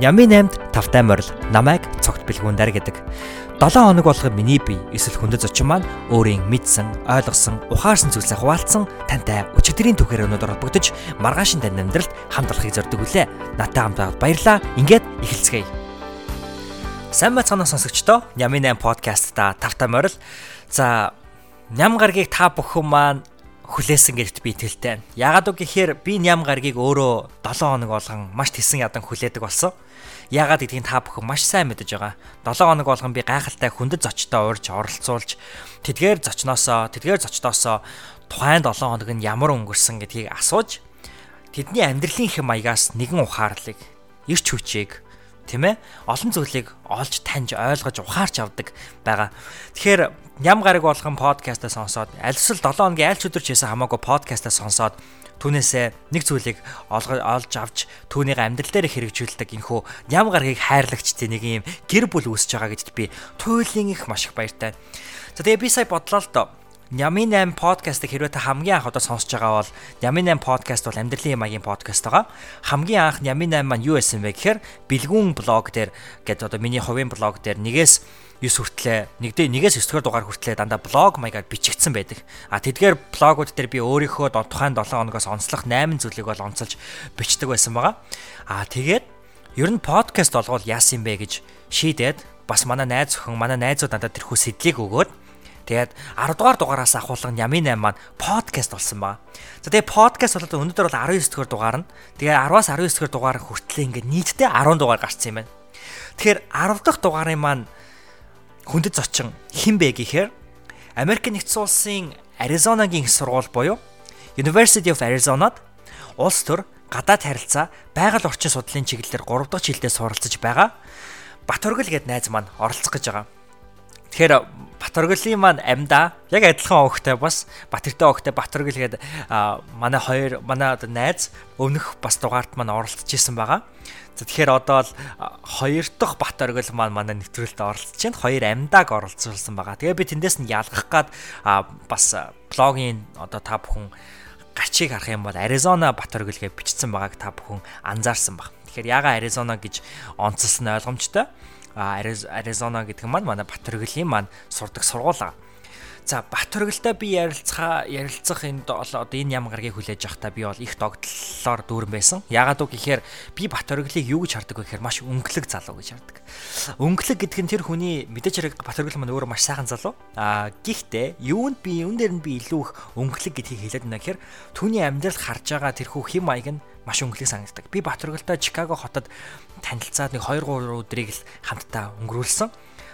Нямын 8-д тавтай морил намайг цогт бэлгүүндэр гэдэг. 7 хоног болгоо миний бие эсвэл хүндэт зочин маань өөрийн мэдсэн, ойлгосон, ухаарсан зүйлсээ хуваалцсан тантай өчигдрийн түүхээр өнөдөр холбогдож маргаашин тань амьдралд хамт олохыг зорддог үлээ. Натаа хамт баярлаа. Ингээд эхэлцгээе. Сайн бацгаана сонсогчдоо. Нямын 8 подкастта тавтай морил. За ням гаргийг та бүхэн маань хүлээсэн гэдэгт би итгэлтэй. Ягаад үг гэхээр би ням гаргийг өөрөө 7 хоног болгон маш тесэн ядан хүлээдэг болсон. Ягаад гэдгийг та бүхэн маш сайн мэдэж байгаа. 7 хоног болгон би гайхалтай хүндэт зочтой уурж оролцуулж тэдгээр зочноосоо тэдгээр зочдоосоо тухайн 7 хоног нь ямар өнгөрсөн гэдгийг асууж тэдний амьдралын хэм маягаас нэгэн ухаарлыг, эрч хүчийг тийм ээ олон зүйлийг олж таньж ойлгож ухаарч авдаг байгаа. Тэгэхээр ням гараг болгон подкастаа сонсоод альсэл 7 хоногийн аль ч өдөр ч байсан хамаагүй подкастаа сонсоод түүнээсээ нэг зүйлийг олж авч түүнийг амьдрал дээр хэрэгжүүлдэг энэхүү ням гарагийг хайрлагчдын нэг юм гэр бүл үүсэж байгаа гэдэгт би туйлын их маш их баяртай. За тэгээ би сая бодлоо л доо Нямын 8 подкастыг хэрвээ та хамгийн анх одоо сонсож байгаа бол Нямын 8 подкаст бол амьдралын маягийн подкаст байгаа. Хамгийн анх Нямын 8 маань юу байсан бэ гэхээр бэлгүүн блог дээр гэдэг одоо миний хувийн блог дээр нэгээс 9 хүртлээ нэгдээ нэгээс 9 дугаар дугаар хүртлээ дандаа блог маягаар бичигдсэн байдаг. А тэдгээр блогууд дээр би өөрийнхөө тухайн 7 хоногоос онцлох 8 зүйлийг бол онцолж бичдэг байсан байгаа. А тэгээд ер нь подкаст болгоул яасан бэ гэж шийдээд бас манай найз охин манай найзууд надад тэрхүү сэдлийг өгөөд Тэгээд 10 дугаар дугаараас ахуулган Ямин 8 маань подкаст болсон байна. За тэгээд подкаст болоод өнөөдөр бол 19 дугаар дугаар нь. Тэгээд 10-аас 19 дугаар дугаар хүртлээ ингээд нийтдээ 10 дугаар гарсан юм байна. Тэгэхээр 10 дахь дугаарын маань хүндэт зочин хэн бэ гэхээр Америк нэгдсэн улсын Аризонагийн их сургууль буюу University of Arizona-д улс төр гадаад харилцаа байгаль орчин судлалын чиглэлээр 3 дахь жилдээ суралцж байгаа. Батөргөл гээд найз маань оролцох гэж байгаа. Тэгэхээр Батөргөлийн маань амьда яг адилхан огтой бас Батэртэй огтой Батөргөл гээд манай хоёр манай одоо найз өмнөх бас дугаарт маань оролцож исэн байгаа. За тэгэхээр одоо л хоёр дахь Батөргөл маань манай нэвтрүүлэлтэд оролцож байна. Хоёр амьдааг оролцуулсан байгаа. Тэгээ би тэндээс нь ялгах гад бас блогийн одоо та бүхэн гачийг харах юм бол Аризона Батөргөл гэж бичсэн байгааг та бүхэн анзаарсан баг. Тэгэхээр яга Аризона гэж онцлсан ойлгомжтой. Аризона гэдэг маань манай Батөргөлийн маань сурдаг сургуулаа. За Батөргөлтэй би ярилцгаа ярилцах энд одоо энэ ям гаргийг хүлээж авахдаа би бол их догтлолоор дүүрэн байсан. Яагаад үг гэхээр би Батөргөлийг юу гэж хардаг вэ гэхээр маш өнгөлөг залуу гэж хардаг. Өнгөлөг гэдэг нь тэр хүний мэдээж хэрэг Батөргөл маань өөрөө маш сайхан залуу. Аа гэхдээ юунд би юун дээр нь би илүү их өнгөлөг гэдгийг хэлээд байна гэхээр түүний амьдрал харж байгаа тэрхүү хэм маяг нь маш өнгөлөг санагддаг. Би Батөргөлтэй Чикаго хотод танилцаад нэг 2 3 өдрийг л хамтдаа өнгөрүүлсэн.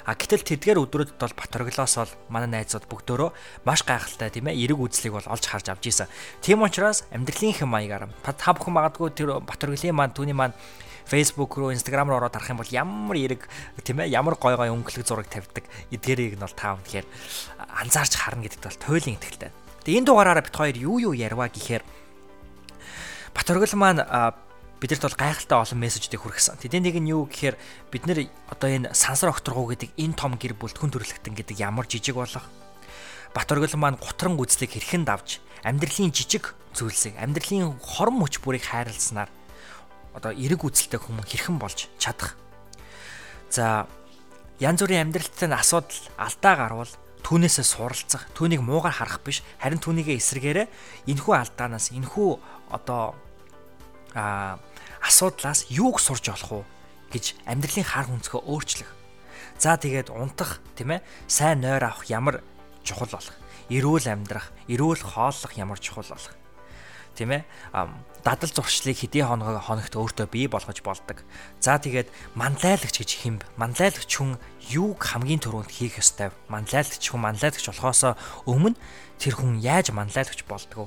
А гэтэл тэдгээр өдрүүдэд бол Батөрглоос бол манай найзууд бүгдөө маш гайхалтай тийм ээ эрэг үзлийг бол олж харж авч ийсэн. Тийм учраас амьдралын хэм маягаар та бүхэн магадгүй тэр Батөрглийн маань түүний маань Facebook руу Instagram руу ороод харах юм бол ямар эрэг тийм ээ ямар гой гой өнгөлөг зураг тавьдаг эдгэрийг нь бол та үнэхээр анзаарч харна гэдэгт бол туйлын ихтэй. Тэгээ энэ дугаараараа бит хоёр юу юу ярваа гэхээр Батөргөл маань бидэрт бол гайхалтай олон мессежүүдийг хүргэсэн. Тэдний нэг нь юу гэхээр бид нэр одоо энэ сансар окторгуу гэдэг энэ том гэр бүлд хүн төрөлхтөн гэдэг ямар жижиг болох Батөргөл маань гутран үзлийг хэрхэн давж амьдралын жижиг зүйлсийг амьдралын хорон мөч бүрийг хайрласнаар одоо эрэг үзэлтэй хүмүүс хэрхэн болж чадах. За янз бүрийн амьдралтай асуудал алдаа гарвал түүнээсээ суралцах, түүнийг муугар харах биш, харин түүнийгээ эсрэгээрээ энэхүү алдаанаас энэхүү одоо асуудлаас юуг сурж олох уу гэж амьдралын хар хүнцгөө өөрчлөх. За тэгээд унтах тийм ээ сайн нойр авах ямар чухал болох. Эрүүл амьдрах, эрүүл хооллох ямар чухал болох. Тийм ээ дадал зуршлыг хэдий хоног хоногт өөртөө бий болгож болдог. За тэгээд манлайлагч гэж хэмб. Манлайлагч хүн юуг хамгийн түрүүнд хийх ёстой? Манлайлагч хүн манлайлагч болохоос өмнө тэр хүн яаж манлайлагч болдгоо?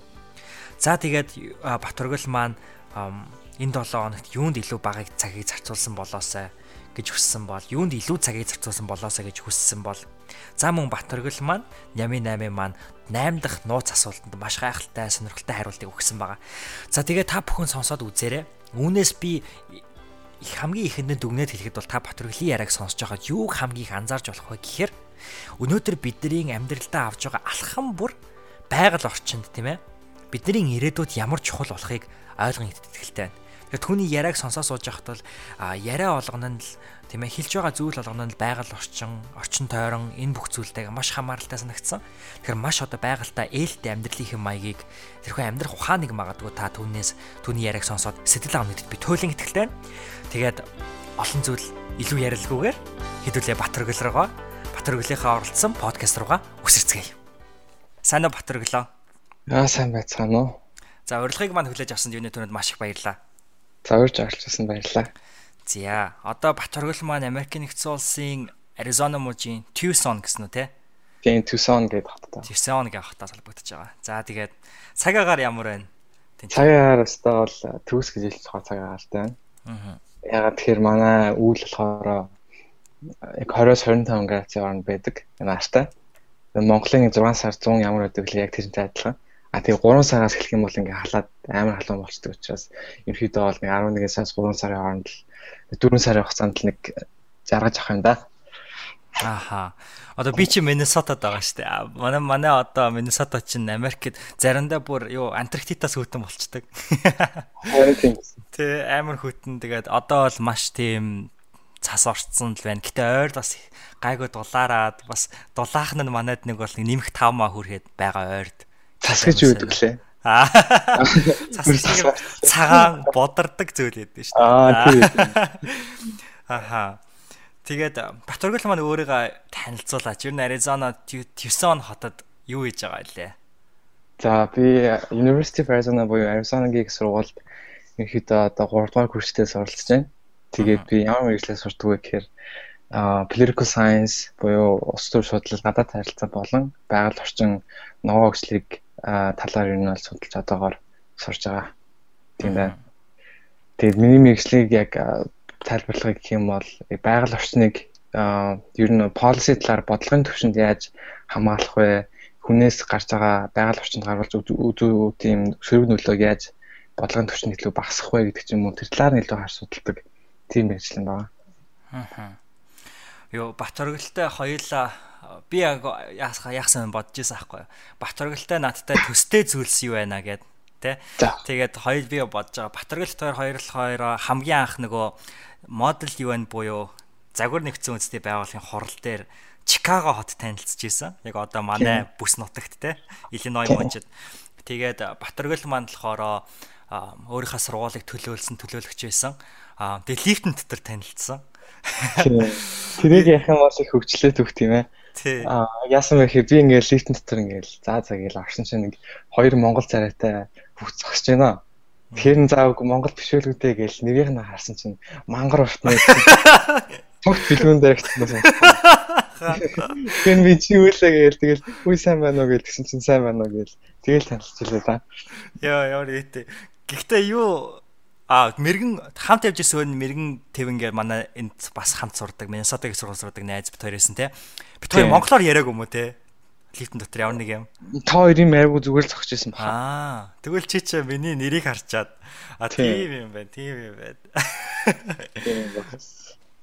За тэгээд Батөргөл маань энэ 7 хоногт юунд илүү багыг цагийг зарцуулсан болоосай гэж хүссэн бол юунд илүү цагийг зарцуулсан болоосай гэж хүссэн бол за мөн Батөргөл маань Нями 8 маань 8 дахь нууц асуултанд маш гайхалтай сонирхолтой хариултыг өгсөн байгаа. За тэгээ та бүхэн сонсоод үзээрэй. Үүнээс би хамгийн ихэнд дүгнээд хэлэхэд бол та Батөргөлийн яриаг сонсож байхад юу хамгийн их анзаарч болох вэ гэхээр өнөөдөр бидний амьдралдаа авж байгаа алхам бүр байгаль орчинд тийм ээ бидний ирээдүйд ямар чухал болохыг ойлгох итгэлтэй байна. Тэгээд түүний яриаг сонсоо сууж байхад бол яриа болгоно нь л тийм ээ хэлж байгаа зүйл болгоно нь байгаль орчин, орчин тойрон энэ бүх зүйлтэйг маш хамааралтай санагдсан. Тэгэхээр маш одоо байгальтай ээлтэй амьдралын маягийг тэрхүү амьдрах ухааныг магадгүй та түүнээс түүний яриаг сонсоод сэтгэл амнуудад би туйлын итгэлтэй. Тэгээд олон зүйл илүү ярилгүйгээр хэдүүлээ Батөргөл руугаа Батөргөлийнхаа оролцсон подкаст руугаа үсэрцгээе. Сайн уу Батөргөлөө? Аа сайн байцгаана уу. За урилгыг манд хүлээж авсан юуны түрүүнд маш их баярлалаа. За урьж оролцсон баярлалаа. За одоо Батөргөл маань Америкийн нэгдсэн улсын Аризона мужийн Tucson гэсэн үү те? Тийм Tucson гэдэг хоттой. Tucson гэх хотоос холбогдож байгаа. За тэгээд цагаагаар ямар байна? Цагаагаар өстой бол төвс гэж хэлж байгаа цагаагаартай байна. Аа. Ягаад тэгэхээр манай үйл болохоор яг 20-25 градусын хооронд байдаг. Нааштай. Монголын 6 сар 100 ямар байдаг вэ яг тэрнтэй адилхан. А тэгээ 3 сараас эхлэх юм бол ингээ халаад амар халуун болчдөг учраас ерөөдөө бол нэг 11 сараас 3 сарын хооронд л 4 сарын хугацаанд л нэг жаргаж авах юм да. Ааха. Одоо би чи Миннесотад байгаа шүү дээ. Манай манай одоо Миннесота чинь Америкт заримдаа бүр юу Антарктидаас хөтөн тийм. Тэ амар хөтөн. Тэгээд одоо бол маш тийм цас орцсон л байна. Гэтэ ойр бас гайгүй дулаараад бас дулаах нь манад нэг бол нэмэх 5 маа хүрэхэд байгаа ойрд. Цас гэж юу гэдэг лээ? Аа. Цас цагаан бодордог зүйл гэдэг шүү дээ. Аа тийм. Аха. Тэгээд Батөргөл маань өөрийгөө танилцуулаач. Ер нь Arizona Tucson хотод юу хийж байгаа лээ? За би University of Arizona буюу Arizona-гийн сургуульд ерөнхийдөө одоо 3 дугаар курстээ суралцж байна. Тэгээд би ямар мэрэгчлээ сурдаг вэ гэхээр а political science буюу улс төр судлал гадаад харилцаа болон байгаль орчин ногоо өгчлийг талаар ер нь бол судалж одоогоор сурж байгаа. Тийм байна. Тэгээд миний мэрэгчлийг яг тайлбарлахыг гэх юм бол байгаль орчныг ер нь policy талаар бодлогын төвшөнд яаж хамгаалах вэ? Хүнээс гарч байгаа байгаль орчинд гаргалж үзүү тийм сөрөг нөлөөг яаж бодлогын төвшөнд илүү багасгах вэ гэдэг ч юм уу тэр талаар нь илүү хар судалдаг тийм мэрэгчлэн байгаа. Аа. Йоо Бат оргилтай хоёулаа би яг яахсан бодож байсан аахгүй. Бат оргилтай надтай төстэй зүйлс юу байна гэд тэ. Тэгээд хоёр би бодож байгаа. Бат оргилт хоёр хоёр л хоёр хамгийн анх нөгөө модел юу байна буюу загвар нэгдсэн үндэсний байгууллагын хурал дээр Чикаго хот танилцж исэн. Яг одоо манай бүс нутагт те Иллиной мужид. Тэгээд Батөргөл маань болохоор өөрийнхөө сургуулийг төлөөлсөн төлөөлөгч байсан. Аа тэгээ лифтэн дотор танилцсан. Тэрийг яах юм бол их хөвчлээ төгт юм ээ. Аа яасан бэ гэхээр би ингээл лифтэн дотор ингээл заа заа гээл авсан чинь нэг хоёр монгол царайтай бүх зогсож байна. Тэгэхээр н заавал монгол бишүүлгүүдээ гээл нэрийг нь харсан чинь мангар уртнаа. Төгт бэлгүүн дээр ихсэн. Хэн би чи үлээ гээл тэгэл үгүй сайн байна уу гээл тэгсэн чинь сайн байна уу гээл тэгэл да. Яа яа ээтэй. Гэхдээ юу А мэрэгэн хамт явж исэн мэрэгэн твэнгээр манай энд бас хамт сурдаг. Миннесотагийн сургууль сурдаг найз бит хоёросэн те. Бит хоёр монголоор яриаг юм уу те? Лифтэн дотор ямар нэг юм. Та хоёрын майргуу зүгээр л зогч исэн баха. Аа, тэгвэл чи чи миний нэрийг харчаад а тийм юм байна, тийм юм байна.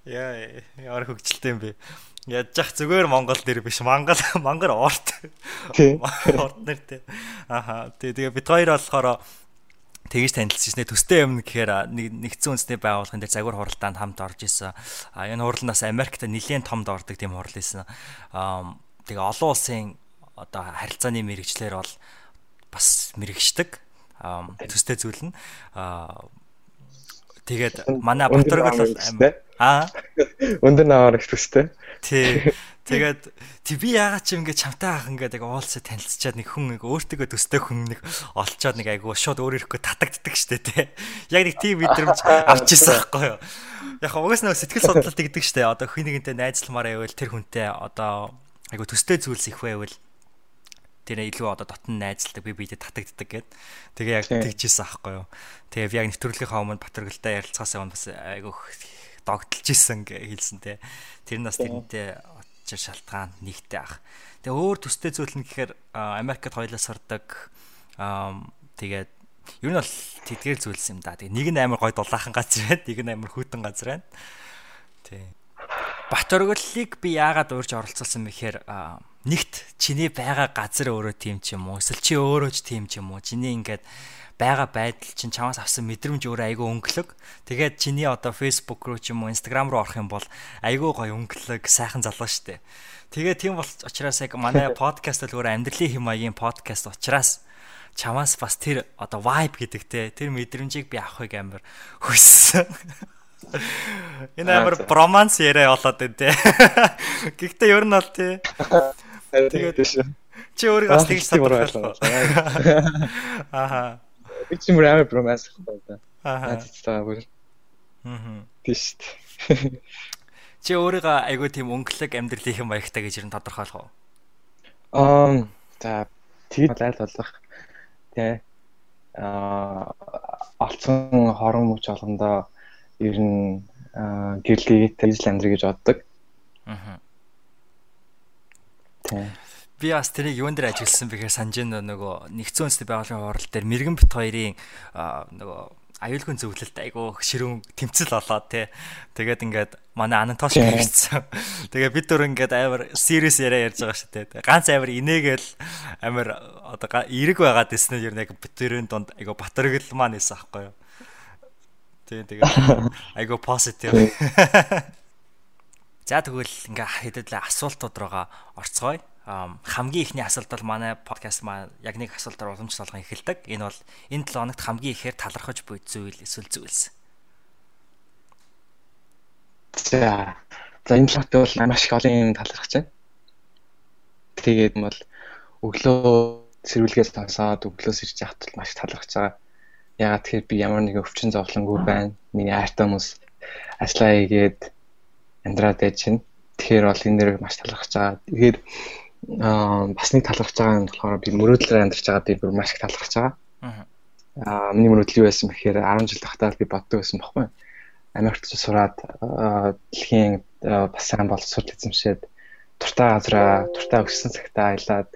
Яа, ямар хөвгчлээ юм бэ? Ядчих зүгээр монгол нэр биш, мангал мангар орт. Тийм. Орт нэр те. Аха, тэгээ бит хоёр болохоор тэгж танилцчихснэ төстэй юм гэхээр нэгдсэн үндэсний байгууллагын дээр загвар хуралдаанд хамт орж исэн. А энэ хурлаас Америкт нэлээд томд ордог тийм хурал исэн. Аа тэгээ олон улсын одоо харилцааны мэрэгчлэр бол бас мэрэгчдэг. Төстэй зүйл нь. Аа тэгээд манай Батөргөл бол аа өндөр наваар их төстэй. Тий. Тэгээд тий би яагаад ч ингэ чамтай ах ингээд яг уулзаа танилцчаад нэг хүн нэг өөртөө төстэй хүн нэг олцоод нэг айгу шууд өөр ирэхгүй татагддаг штэ тий. Яг нэг тийм мэдрэмж авч ирсэн байхгүй юу. Яг угаас нэг сэтгэл судлалт гэдэг штэ. Одоо хин нэгэнтэй найзламаар байвал тэр хүнтэй одоо айгу төстэй зүйлс их байвал тэр илүү одоо дотн найзалдаг би бидэд татагддаг гэд. Тэгээ яг тэгжсэн аахгүй юу. Тэгээ яг нэвтрүүлгийнхаа өмнө Батөргөлтэй ярилцахаас өмнө бас айгу догтлж исэн гэж хэлсэн те. Тэр нас тэрнтэй очир шалтгаан нэгтэй ах. Тэгээ өөр төстэй зүйл нь гэхээр Америкт хоёлаа сардаг тэгээд ер нь бол тэтгэл зүйлс юм да. Тэгээ нэг нь амар гой дулаахан газар байна, нэг нь амар хүйтэн газар байна. Тий. Бат оргиллыг би яагаад уурж оролцуулсан мэхээр нэгт чиний байгаа газар өөрөө тийм ч юм уу эсвэл чи өөрөө ч тийм ч юм уу чиний ингээд байгаа байдал чинь чамаас авсан мэдрэмж өөрөө айгүй өнгөлөг. Тэгээд чиний одоо Facebook руу ч юм уу Instagram руу орох юм бол айгүй гоё өнгөлөг, сайхан залуу штэ. Тэгээд тийм бол учраас яг манай подкаст бол өөрөө амьдралын хэм маягийн подкаст учраас чамаас бас тэр одоо vibe гэдэг те тэр мэдрэмжийг би авахыг амар хүссэн. Энэ амар броманс яриа болоод байна те. Гэхдээ ер нь бол те. Тэгээд чи өөрийгөө бас тэгж тодорхойлоо. Ааха. Би ч юм амар броманс байна да. Ааха. Таа бүр. Аа. Тийш. Чи өөрийгөө айгүй тийм өнгөлөг амьдралын хэм маягтай гэж нь тодорхойлох уу? Аа за тэгээд айл болох тий а олцсон хорон мөч болгондоо ер нь гэрлэгээ тэжл амьдрий гэж боддог. Аа. Тий. Би бас тэрийг юун дээр ажилласан бэхээр санаж нөгөө нэгдсэн үндэсний байгууллагын хурал дээр мэрэгэн бит хоёрын нөгөө аюулгүй зөвлөлт айгу ширүүн тэмцэл болоод те. Тэгээд ингээд манай Анатош хэрэгцсэн. Тэгээ бид дөр ингээд амар serious яриа ярьж байгаа шүү дээ. Ганц амар инээгээл амар одоо эрэг байгаад ирсэн нь ер нь яг битэрийн донд айгу батэргэл маань исэн аахгүй юу. Тийм тэгээд айгу positive. За тэгвэл ингээ хэдэдлээ асуултууд руугаа орцгоё хамгийн ихний асуулт бол манай подкаст маань яг нэг асуултаар уламжлалган эхэлдэг. Энэ бол энэ 7 хоногт хамгийн ихээр талархаж буй зүйл эсвэл зүйлс. За. За энэ 7 хоногт бол маш их олон талархаж байна. Тэгээд бол өглөө сэрүүлгээс сонсоод өглөөс ирж явахад маш талархаж байгаа. Ягаад тэгэхээр би ямар нэгэн өвчин зовлонгүй байна. Миний айртай хүмүүс ажиллаа хийгээд амьдраад байж байна. Тэгэхээр бол энэ дэр маш талархаж байгаа. Тэгэхээр аа бас нэг талархаж байгаа юм болохоор би мөрөөдлөөр амьдарч байгаа би бүр маш их талархаж байгаа. Аа миний мөрөөдөл юу байсан бэхээр 10 жил тахтаа би боддог байсан байхгүй. Америкт сураад дэлхийн бас сайн боловсрол эзэмшээд туртаа газараа туртаа өгсөн цагтаа аялаад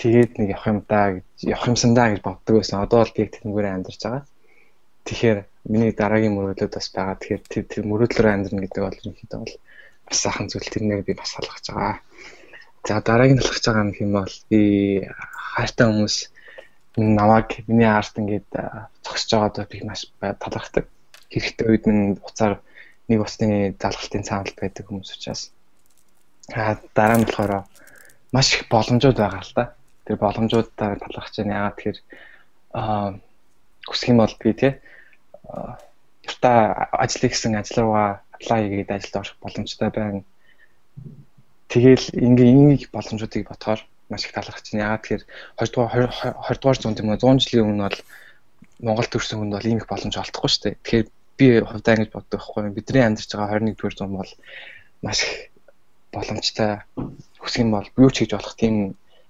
тэгээд нэг явах юм даа гэж явах юмсан даа гэж боддог байсан. Одоо бол би тэнгүүрээ амьдарч байгаа. Тэгэхээр миний дараагийн мөрөөдлөд бас байгаа. Тэгэхээр тэр мөрөөдлөөр амьдрна гэдэг бол ерөнхийдөө бол бас сайхан зүйл тэрнийг би бас салгаж байгаа. За дараагийн талхаж байгаа юм бол би хайртай хүмүүс намайг миний арт ингээд зогсож байгаадаа би маш талархдаг. Хэрэгтэй үед минь уцаар нэг усны залгалтын цаамд байдаг хүмүүс учраас а дараа нь болохоор маш их боломжууд байгаа л да. Тэр боломжуудаар талархаж байна. Яагаад тэгэхээр аа хүсэх юм бол би тий юрта ажил хийсэн ажил руугаа аплай хийгээд ажилд орох боломжтой байна Тэгэл ингээ энийг боломжуудыг бодохоор маш их талархаж байна. Яагаад тэгэхээр 20 дугаар 20 дугаар зуунд юм уу 100 жилийн өмнө бол Монгол төрсөн хүнд бол ийм их боломж олдохгүй шүү дээ. Тэгэхээр би хувьдаа ингэж боддог байхгүй. Бидний амьдарч байгаа 21 дугаар зуун бол маш их боломжтой юм бол юу ч хийж болох тийм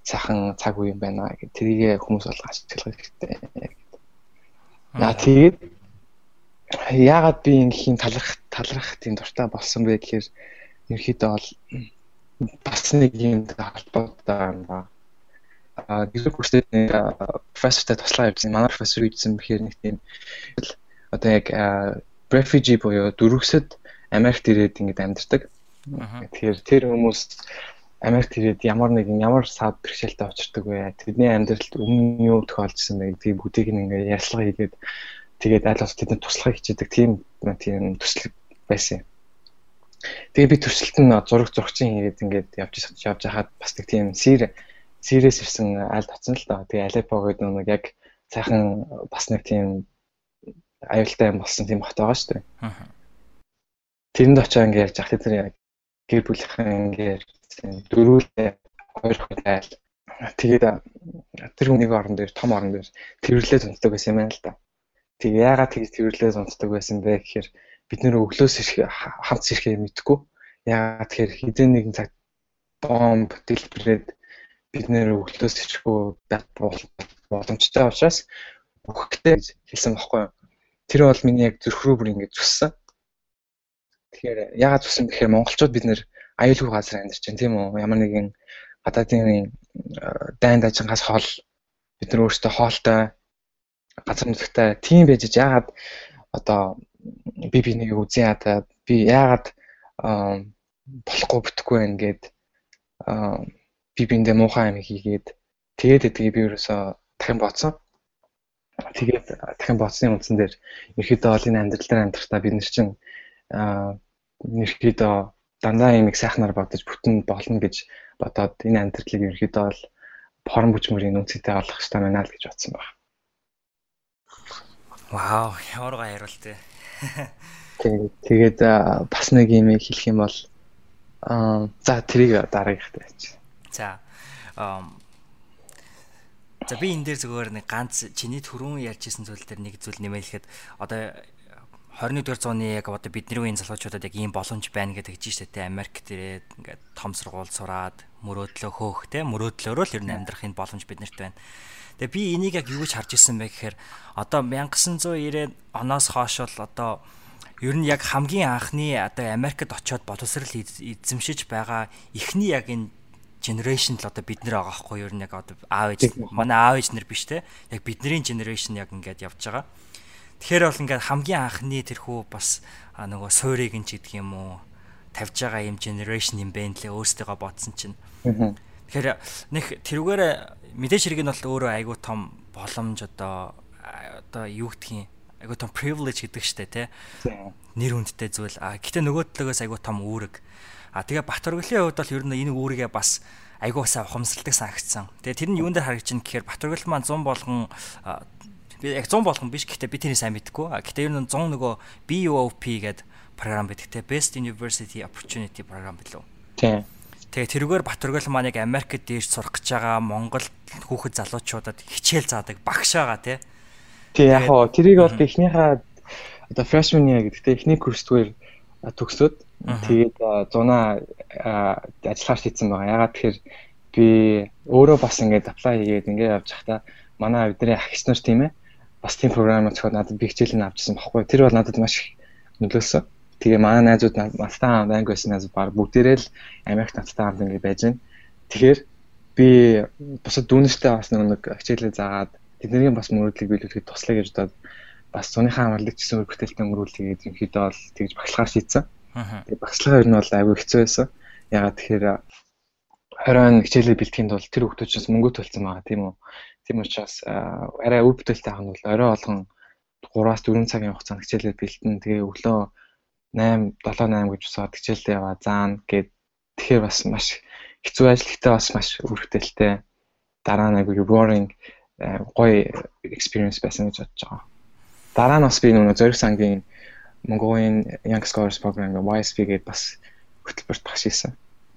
сайхан цаг үе юм байна гэх тэрийг хүмүүс бол ашиглах хэрэгтэй. Наа тэгээд яагаад би ингийн таларх талархах тийм дуртай болсон бэ гэхээр ерөөхдөө бол бас нэг юм холбоотой юм ба. А гэрэг хүртэл нэг профессортай туслаа явуулсан. Манай профессор үйдсэн бэхээр нэг тийм одоо яг refugee буюу дөрвөсөд Америкт ирээд ингэж амьдардаг. Тэгэхээр тэр хүмүүс Америкт ирээд ямар нэгэн ямар саад бэрхшээлтэй очирдаг вэ? Тэдний амьдралд өмнө юу тохиолдсон бэ гэдгийг бүгдийг ингээ ярьслага хийгээд тэгээд аль болох тэдэнд туслахыг хичээдэг тийм тийм төсөл байсан юм. Тэгээ би төрсөлт нь зураг зурагчин хийгээд ингээд явж явж хахад бас нэг тийм сэр сэрээс ирсэн аль татсан л доо. Тэгээ Алеппо гэдэг нэг яг сайхан бас нэг тийм аюултай юм болсон тийм хот байгаа шүү дээ. Тэрэнд очоо ингээд ярьж ахлаа тэр яг гэр бүлийнхэн ингээд дөрүүлээ хоёр хөлөөл тэгээд тэр хүнийг орон дээр том орон дээр тэрвэрлээ зонтдог байсан юм байна л да. Тэгээ яагаад тэгж тэрвэрлээ зонтдог байсан бэ гэхээр бид нэр өглөөс ирэх хамт ирэхээ мэдгүй. Яагаад тэгэхээр хизээ нэгэн цаг бомб дэлбэрээд бид нэр өглөөс ирэхгүй боломжтой учраас гэж хэлсэн байхгүй юу. Тэр бол миний яг зүрх рүү бүр ингэж зүссэн. Тэгэхээр яагаад зүссэн гэхээр монголчууд бид нэр аюулгүй газар амьдарч байна тийм үү? Ямар нэгэн гадаадын дайнд ажингаас хол бид нар өөрсдөө хоолтой газар нутгтай тийм байж яагаад одоо би бинийг үзэн ядаа би яагаад болохгүй бүтэхгүй байна гэд би биндээ муухай юм хийгээд тэгээд эдгийг би ерөөсөө дахин бодсон. Тэгээд дахин бодсны үндсэн дээр ерөөдөө ол энэ амьдрал дээр амьдрахтаа бид нар чинь ерөөдөө дандаа юм их сайхнаар бодож бүтэн болно гэж бодоод энэ амьдралыг ерөөдөө бол хорон бүчмөрийн үнцэнтэй олох хэрэгтэй байна л гэж бодсон байна. Вау, ямар гоё хариулт вэ? Тэгээд бас нэг юм хэлэх юм бол аа за тэрийг дараагийнхтай байж. За. За би энэ дээр зүгээр нэг ганц чиний түрүүн ярьжсэн зүйл дээр нэг зүйл нэмэлэхэд одоо 21-р зууны яг одоо бидний үеийн залуучуудад яг ийм боломж байна гэдэг хэлж штэ тэ Америк дээрээ ингээд том сургууль сураад мөрөөдлөө хөөх тэ мөрөөдлөөрөө л ер нь амьдрах энэ боломж биднэрт байна. Тэгээ би энийг яг юу гэж харж ирсэн бэ гэхээр одоо 1990 оноос хойш бол одоо ер нь яг хамгийн анхны одоо Америкт очиод боловсрал эзэмшиж байгаа эхний яг энэ generation л одоо бид нэр байгаа хгүй ер нь яг одоо аав ээж манай аав ээж нар биш те яг бидний generation яг ингээд явж байгаа. Тэгэхээр бол ингээд хамгийн анхны тэрхүү бас нөгөө суурийг нь ч гэдэг юм уу тавьж байгаа юм generation юм бэ нэлээ өөрсдөө бодсон чинь. Тэгэхээр нэг тэрүүгээр мэдээж хэрэг нь бол өөрөө айгүй том боломж одоо одоо юу гэдгийг айгуу том privilege гэдэг штэ тий. Нэр хүндтэй зүйл. А гэтээ нөгөө талаас айгуу том үүрэг. А тэгээ Батөргөлийн хувьд бол ер нь энэ үүргээ бас айгуу сайн ухамсарладаг санагдсан. Тэгээ тэр нь юун дээр харагдаж байна гэхээр Батөргөл маань 100 болгон би яг 100 болгон биш гэхдээ би тэрийг сайн мэдэхгүй. А гэтээ ер нь 100 нөгөө BUOP гэдэг програм байдаг те Best University Opportunity програм билүү. Тийм. Тэгээ тэрүүгээр Батөргөл маань яг Америкт дээрж сурах гэж байгаа Монгол хүүхэд залуучуудад хичээл заадаг багш байгаа те. Тий яг хоо тэрийг бол эхнийхээ одоо freshman year гэдэгтэй эхний курсдгээр төгсөөд тэгээд зунаа ажиллахаар шийдсэн байгаа. Ягаад тэгэхээр би өөрөө бас ингээд apply хийгээд ингээд явж байхдаа манай бидний агч нар тийм ээ бас тийм програм зохиод надад би хичээл нь авчихсан баггүй. Тэр бол надад маш их нөлөөсөн. Тэгээ манай найзууд надтай хамт анги найзууд баг бүгдээрээ л Америк надтай хамт ингээд байж байна. Тэгэхээр би бусад дүүнэртэй бас нэг хичээлээ заагаад тэдний бас мөрөөдлийг биелүүлэхэд туслая гэж бодоод бас цуныхаа амралыг гэсэн үр бүтээлтэй мөрүүлгээд ерөнхийдөө бол тэгж багшлахаар шийдсэн. Тэгээ багшлага ер нь бол аюу хэцүү байсан. Ягаад тэгэхээр 20 хичээлээ бэлтгэхийн тулд тэр хүмүүсээс мөнгө төлсөн байгаа тийм үү. Тийм учраас арай үр бүтээлтэй авах нь бол орой болгон 3-аас 4 цагийн хугацаанд хичээлээ бэлтэн. Тэгээ өглөө 8 7 8 гэж усаад хичээлдээ яваа заана гэд тэгэхээр бас маш хэцүү ажиллахтай бас маш бүтээлтэй дараа нь аюу boring гоё experience байсан гэж бодож байгаа. Дараа нь бас би нөгөө зориг сангийн Mongolian Young Scholars Program YSP гээд бас хөтөлбөрт багш хийсэн.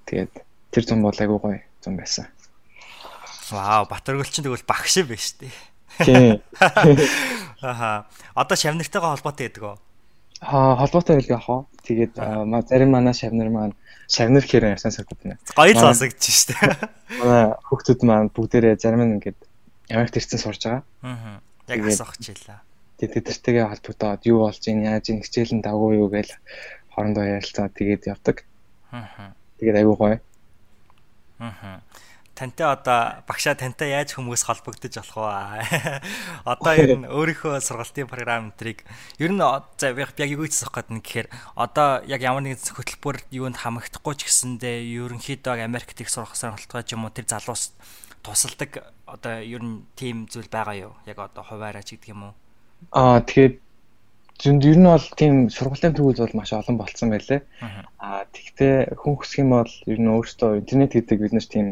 Тэгээд тэр зам бол айгүй гоё зам байсан. Вау, Батөргөл чинь тэгвэл багш шүү дээ. Тийм. Аха. Одоо шавнартайгаа холбоотой гэдэг үү? Холбоотой байлгаа хаа. Тэгээд зарим манай шавнар маань шавнар гэхээр ярьсан саргууд нэ. Гоё сонсогдож шүү дээ. Манай хүүхдүүд маань бүгдээрээ зарим нь ингээд Америкт ирсэн сурж байгаа. Аа. Яг асуух хичээлээ. Тэгээд тэдэртэйгээ холбогдоод юу болж ийн яаж ийн хичээл нь дагуу юу гээл хоорондоо ярилцаад тэгээд явдаг. Аа. Тэгээд айгүй гоё. Аа. Тантай одоо багшаа тантай яаж хүмүүс холбогдож болох вэ? Одоо ер нь өөрийнхөө сургалтын програм энтрийг ер нь за яг юу гэж асуух гээд нэг гэхээр одоо яг ямар нэгэн хөтөлбөр юунд хамагдахгүй ч гэсэндээ ерөнхийдөө Америкт их сурах сонирхолтой ч юм уу тэр залуус тусалдаг одоо ер нь тийм зүйл байгаа юу? Яг одоо хуваараа ч гэдэг юм уу? Аа тэгээд зөнд ер нь бол тийм сургуулийн төвүүд бол маш олон болцсон байлээ. Аа тэгтээ хүн хүсэх юм бол ер нь өөртөө интернет гэдэг бид нар тийм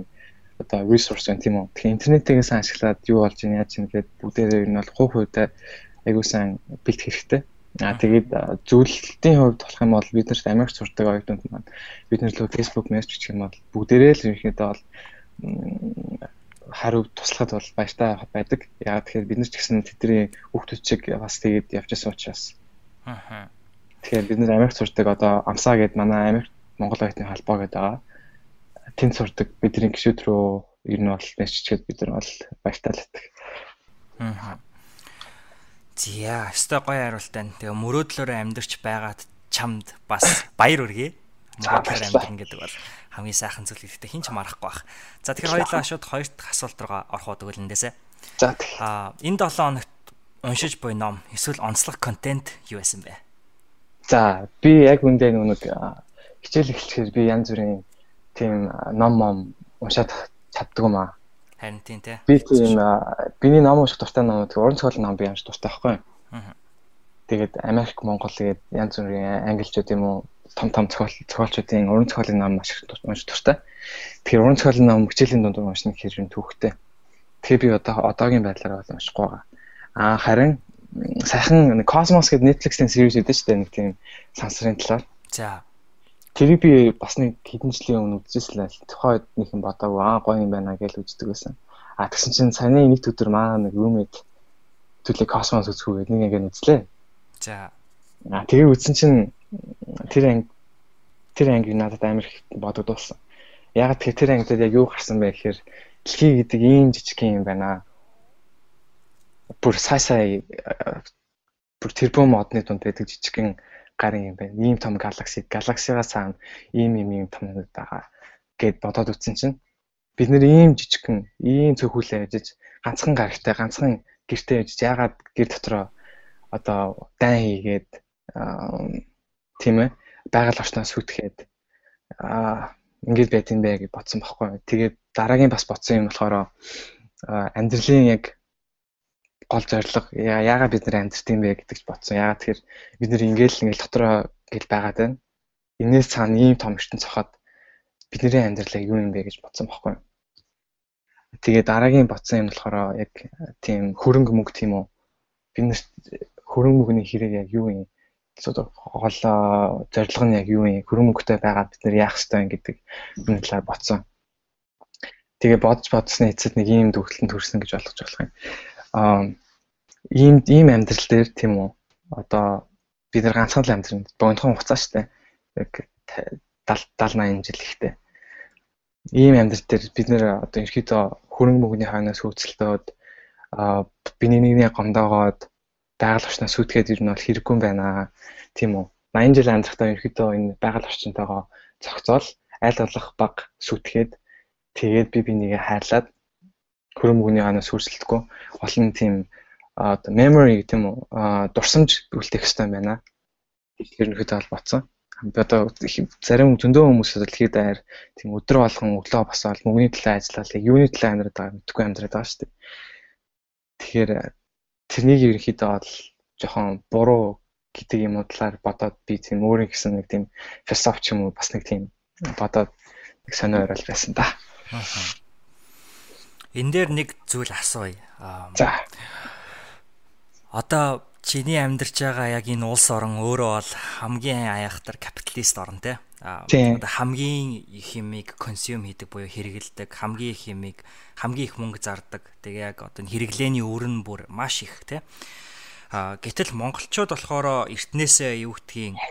одоо resource байна тийм үү. Тэгэхээр интернетээс ашиглаад юу болж ийн яаж ийн гэдэг бүгдээрээ нь бол хувь хувьдаа айгуу сайн бэлт хэрэгтэй. Аа тэгээд зөвлөлтийн хувьд болох юм бол бид нарт Америк сурдаг оюутнууд маань бид нар лөө Facebook мессеж гэх юм бол бүгдээрээ л ерөнхийдөө бол хариу туслахад бол баяртай байдаг. Яагаад тэгэхээр бид нар ч гэсэн тэдний хүүхдүүд чиг бас тэгээд явчихсан учраас. Аа. Тэгэхээр бид нар Америк сурдаг одоо Амсаа гэдэг манай Америк Монгол оюутны холбоо гэдэг байгаа тэнд сурдаг бидний гişүүд рүү ер нь бол нэччихэд бид нар бол байдаг. Аа. Зя, өстой гоё хариултаа. Тэгээ мөрөөдлөөрөө амьдарч байгаад чамд бас баяр үргээ. Мөрөөдлөөр амьдрын гэдэг бол хамгийн сайхан зүйл гэхдээ хинч марахгүй бах. За тэгэхээр хоёулаа шууд хоёр дахь асуулт руу орох уу гэвэл За аа энэ 7 хоногт уншиж буй ном эсвэл онцлог контент юу байсан бэ? За би яг үндэ нэг хичээл эхлэхээр би янз бүрийн тийм ном ном уншаад чаддаг юм аа. Харин тийм те. Би тийм биний ном унших дуртай ном тэгээ уран зохиолын ном би унших дуртай байхгүй. Тэгээд Америк, Монгол тэгээд янз бүрийн англичууд юм уу том том зохиол зохиолчдын уран зохиолын ном маш их унших дуртай. Тэгэхээр уран зохиолын ном хичээлийн дунд уншна гэхээр юм түүхтэй. Тэгээ би одоо одоогийн байдлаар бол уншихгүй байгаа. Аа харин сайхан Cosmos гэдэг Netflix-ийн series үүдэж штэ нэг тийм сансрын талаар. За. Тэрийг би бас нэг хэдэн жилийн өмнө үзчихсэн л тухайд нэг юм бодоагүй аа гоё юм байна гэж үздэг байсан. А тэгсэн чинь саяны нэг өдөр маа нэг roommate төлөө Cosmos үзэхүү гэдэг нэг ингэ үзлээ. За. А тэгээ үзсэн чинь тэр анги тэр анги надад амар их бодогдуулсан. Яг тэгэхээр тэр ангид яг юу гарсан бэ гэхээр дэлхий гэдэг ийм жижиг юм байна. Бүр сай сай бүр тэрбум модны дунд байдаг жижигхэн гарын юм байна. Ийм том галакси, галаксигаа цаана ийм ийм ийм томнууд байгаа гэд бодоод үтсэн чинь бид нэр ийм жижигхэн, ийм цөөхүүлээ яжиж ганцхан гарагтай, ганцхан гэртээ яжиж яагаад гэр дотроо одоо дан хийгээд тийм ээ байгаль орчноос сүтгэхэд ингэж байт юм бэ гэж бодсон байхгүй. Тэгээд дараагийн бас бодсон юм болохоор амьдралын яг гол зорилго яагаад бид нэр амьдрт юм бэ гэдэгч бодсон. Яагаад тэгэхээр бид нэр ингээл ингээл дотроо гэл байгаад байна. Инээс цаана ийм том ертөнц цохоод бидний амьдралаа юу юм бэ гэж бодсон байхгүй. Тэгээ дараагийн бодсон юм болохоор яг тийм хөрөнгө мөнгө тийм үү. Бид нэр хөрөнгө мөнгөний хэрэг яг юу юм? гол зорилго нь яг юу юм? Хөрөнгө мөнгөтэй байгаад бид нэр яах ёстой юм гэдэг энэ талаар бодсон. Тэгээ бодож бодсны эцэд нэг ийм төгсөлтөнд хүрсэн гэж ойлгож болох юм. Ийм ийм амьдрал дээр тийм үү? Одоо бид нар ганцхан л амьдрын богинохон хугацаа штэ. Яг 70 80 жил ихтэй. Ийм амьдрал дээр бид нэр одоо ерөөхдөө хөрөнгө мөнгөний хойноос хөөцөлтөөд аа биний нэгний гомдоогоод байгаль орчноос сүйтгэхэд ер нь бол хэрэггүй байна. Тийм үү? 80 жил амьдрахдаа ерөөхдөө энэ байгаль орчинтойгоо зохицоол аль болох баг сүйтгэхэд тэгээд би бинийгээ хайрлаад хөрөмгөний ханаас сүрсэлдэхгүй олон тийм оо memory гэдэг юм уу дурсамж үлдээх хэрэгтэй байна. Ерөнхийдөө бол боцсон. Одоо зарим зөндөө хүмүүсүүд дэлхийд даяар тийм өдрө болгон өглөө босоод мөнгөний төлөө ажиллаад юуны төлөө амьдраад байгаа мэдгүй амьдраад байгаа шүү дээ. Тэгэхээр тэрнийг ерөнхийдөө бол жоохон буруу гэдэг юм уу талаар бодоод би тийм өөрийн гэсэн нэг тийм философи ч юм уу бас нэг тийм бодоод нэг сонио орол байсан да. Энэ дээр нэг зүйл асууя. За. Одоо чиний амьдарч байгаа яг энэ улс орон өөрөө бол хамгийн аяхтар капиталист орн те. Одоо хамгийн их юмыг консюм хийдэг буюу хэрэгэлдэг, хамгийн их юмыг хамгийн их мөнгө зардаг. Тэгээ яг одоо хэрэглээний өрн бүр маш их тий. А гэтэл монголчууд болохоор эртнээсээ юу гэдгийг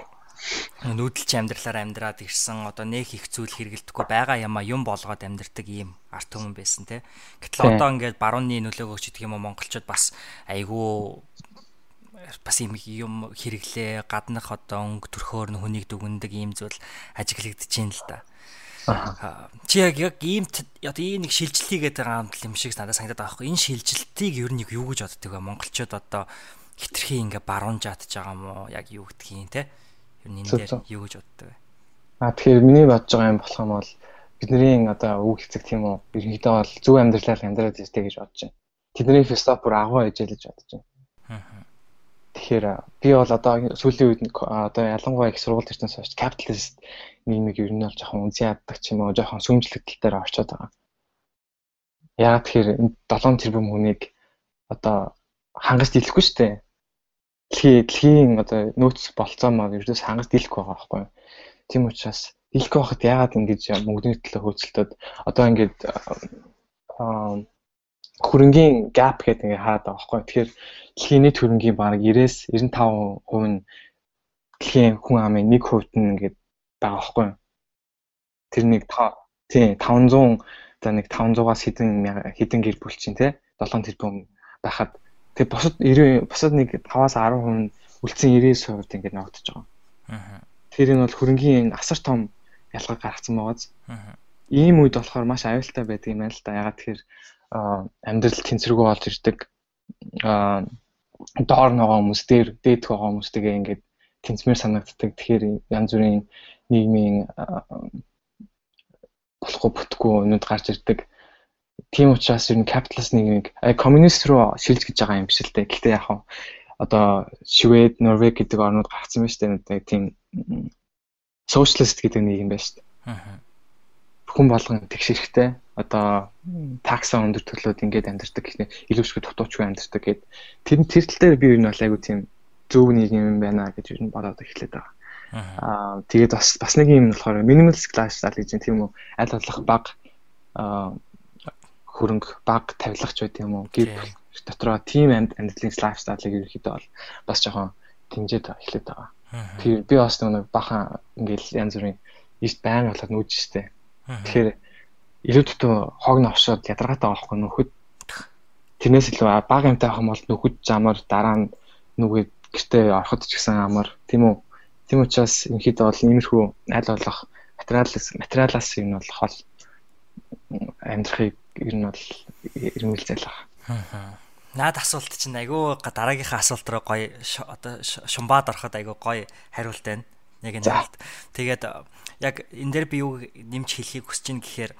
нүүдэлч амьдралаар амьдраад ирсэн одоо нэг их зүйл хэрэгэлдэхгүй байгаа юмаа юм болгоод амьдрдаг ийм арт түмэн байсан тий. Гэтэл одоо ингээд барууны нөлөөгөөч гэдэг юм уу монголчууд бас айгүй бас юм юм хэрэглээ гаднах одоо өнгө төрхөөр нь хүнийг дүгндэг ийм зүйл ажиглагдаж байна л да. Чи яг яг ийм одоо ийм нэг шилжилтийг гэдэг юм шиг надад санагдаад байгаа хгүй. Энэ шилжилтийг ер нь юу гэж боддог вэ? Монголчууд одоо хитрхи ингээ баруун жаадж байгаа мó яг юу гэдгийг те. Ер нь энэ дээр юу гэж боддог вэ? А тэгэхээр миний бодож байгаа юм болох юм бол бидний одоо үг хэцэг тийм үү. Ерөнхийдөө бол зөв амьдралаар амьдраад иртэй гэж бодож байна. Тэдний философи бүр агуу ижээлж бодож байна. Тэгэхээр би бол одоо сүүлийн үед одоо ялангуяа их сургууль төрснөөс хойш capitalist нийгмийг ер нь бол жоохон үнсэн яддаг ч юм уу жоохон сүмжлэгдэл дээр орчод байгаа. Яагаад тэгэхээр энэ 7 тэрбум хүнийг одоо хангаж дийлэхгүй шүү дээ. Дэлхий дэлхийн одоо нөөц болцоо маа ердөөс хангаж дийлэхгүй байгаа байхгүй юу? Тийм учраас дийлэхгүй байхад яагаад ингэж мөнгөний төлөө хөөцөлтөд одоо ингэж хөрөнгийн gap гэдэг ингээ хараад байгаа байхгүй. Тэгэхээр дэлхийн нийт хөрөнгийн бараг 90-с 95% нь дэлхийн хүн амын 1% нь ингээд байгаа байхгүй. Тэр нэг тий 500 за нэг 500-аас хэдэн хэдэн гэр бүл чинь тий 7 тэрбум байхад тэг босод 90 босод нэг 5-аас 10% нь үлдсэн 99% ингээд ногдож байгаа. Аа. Тэр нь бол хөрөнгийн асар том ялгаа гаргацсан байгааз. Аа. Ийм үед болохоор маш аюултай байдаг юм байна л да. Ягаад тэгэхээр амьдрал тэнцвэргүй болж ирдэг доор нөгөө хүмүүс дээр дээдх байгаа хүмүүстэйгээ ингээд тэнцмээр санагддаг. Тэгэхээр янз бүрийн нийгмийн болохгүй бүтггүй өнөд гарч ирдэг. тийм учраас ер нь капиталист нийгмийг коммунист руу шилж гэж байгаа юм биш л дээ. Гэхдээ яг хаа одоо Швед, Норвег гэдэг орнууд гарцсан байна шүү дээ. Тийм socialist гэдэг нийгэм байна шүү дээ. Хүн болгон тэгш хэрэгтэй. Одоо такса өндөр төлөөд ингээд амьдардаг гэхнээ илүүшгүй дутуучгүй амьдардаг гэд тэр тэр тал дээр би ер нь бол айгу тийм зөв нийгэм юм байна гэж ер нь бодоод эхлэв байгаа. Аа тэгээд бас бас нэг юм болохоор minimalist lifestyle гэж юм тийм үү аль болох баг аа хөрөнгө баг тавилгач байт юм уу гэр дотроо team амьдралын lifestyle-ыг ерөөхдөө бол бас жоохон дэмжиж эхлэв байгаа. Тэгээд би бас нэг бахан ингээл янз бүрийн ийш байн болоод нүүж штэ. Тэгэхээр илүү дутуу хог навшаад ядаргаатай байхгүй нөхөд тэрнээс илүү бага юмтай байх юм бол нөхөд замаар дараа нь нүгээд гэртээ ороход ч гэсэн амар тийм үү. Тийм учраас ерөнхийдөө бол иймэрхүү аль болох материалаас материалаас юм бол хол амьдрахыг ер нь бол ирмэл зайлах. Аа. Наад асуулт чинь айгүй дараагийнхаа асуулт руу гоё одоо шумбаад ороход айгүй гоё хариулт байна. Яг энэ хаалт. Тэгээд яг энэ дээр би юу нэмж хэлхийг хүсэж байна гэхээр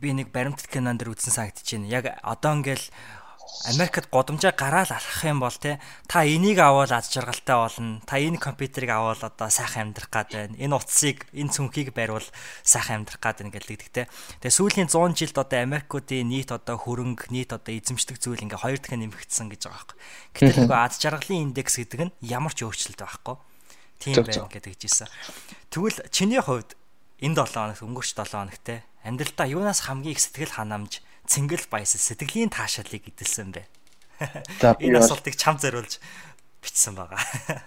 би нэг баримтат кинон дэр үзсэн санагдчихэв. Яг одоо ингээл Америкт годамжаа гараал алхах юм бол те та энийг аваад аз жаргалтай болно. Та энэ компьютерийг аваад одоо сайхан амьдрах гад байна. Энэ утсыг, энэ цүнхийг бариул сайхан амьдрах гад байна гэдэг те. Тэгээ сүүлийн 100 жилд одоо Америкуудын нийт одоо хөрөнгө, нийт одоо эзэмшдэг зүйл ингээ хоёр дахин нэмэгдсэн гэж байгаа байхгүй. Гэтэл нөгөө аз жаргалын индекс гэдэг нь ямар ч өөрчлөлт байхгүй. Тийм байна гэдэг жийсэн. Тэгвэл чиний хувьд энэ 7 хоног өнгөрч 7 хоног те амьдралдаа юунаас хамгийн их сэтгэл ханамж цэнгэл баясал сэтгэлийн таашаалыг эдэлсэн бэ. Энэ асуултыг чам зориулж бичсэн байгаа.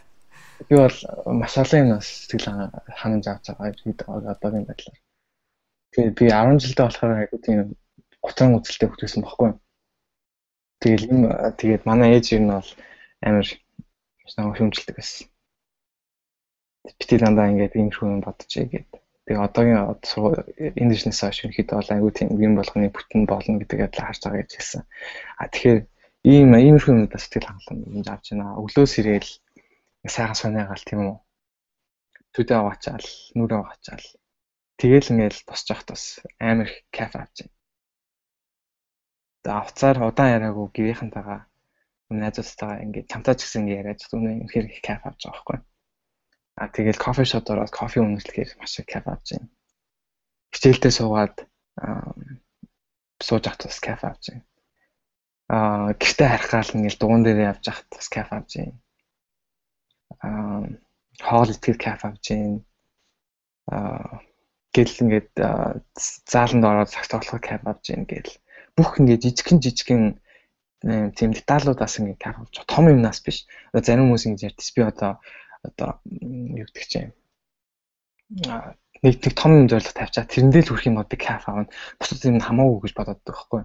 Би бол маш олон юмнаас сэтгэл ханамж авч байгаа хэд одоогийн байдлаар. Тэгээ би 10 жилдээ болохоор айгуу тийм готрон үзэлтэй хөтөлсөн баггүй. Тэгэл юм тэгээд манай ээж юу нь бол амар намайг хүмжилдэг байсан. Би дандаа ингээд ийм шүү юм бодчих гээд Тэгээ одоогийн энэ бизнес хойш ерөнхийдөө бол аюу тийм юм болгоны бүтэн болно гэдэг ядлаа харж байгаа гэж хэлсэн. А тэгэхээр ийм иймэрхүү юм бас сэтгэл хангалуун юм авч байна. Өглөө сэрэл сайхан сонегаал тийм үү. Төдөө аваачаал, нүрээ аваачаал. Тэгэл ингээл босч явахт бас амар их кафе авч байна. За авцаар удаан яриаггүй гэрийнхэнтэйгээ найзуудтайгаа ингээд чамтаа ч гэсэн ингээд яриад үнэ үнэхээр их кафе авч байгаа байхгүй. А тэгэл кофе шоп ороод кофе үнэлэхээр маш их кафе авч байна. Хичээлдээ суугаад сууж ахт бас кафе авч байна. Аа гэртээ харахаал ингээл дугуун дээрээ явж ахт бас кафе авч байна. Аа хоол итгэл кафе авч байна. Аа гэл ингээд зааланд ороод цаг тоглох кафе авч байна гэл бүх ингээд жижигхэн жижигхэн тийм деталуудаас ингээд кафе авч том юмнаас биш. Зарим хүмүүс ингэж ярьдс би одоо одоо юу гэдэг чинь нэг нэг том зорилго тавьчаа тэрэндээ л хүрэх юм би кафе авна. Бусад юм хамаагүй гэж бодоод байгаа байхгүй.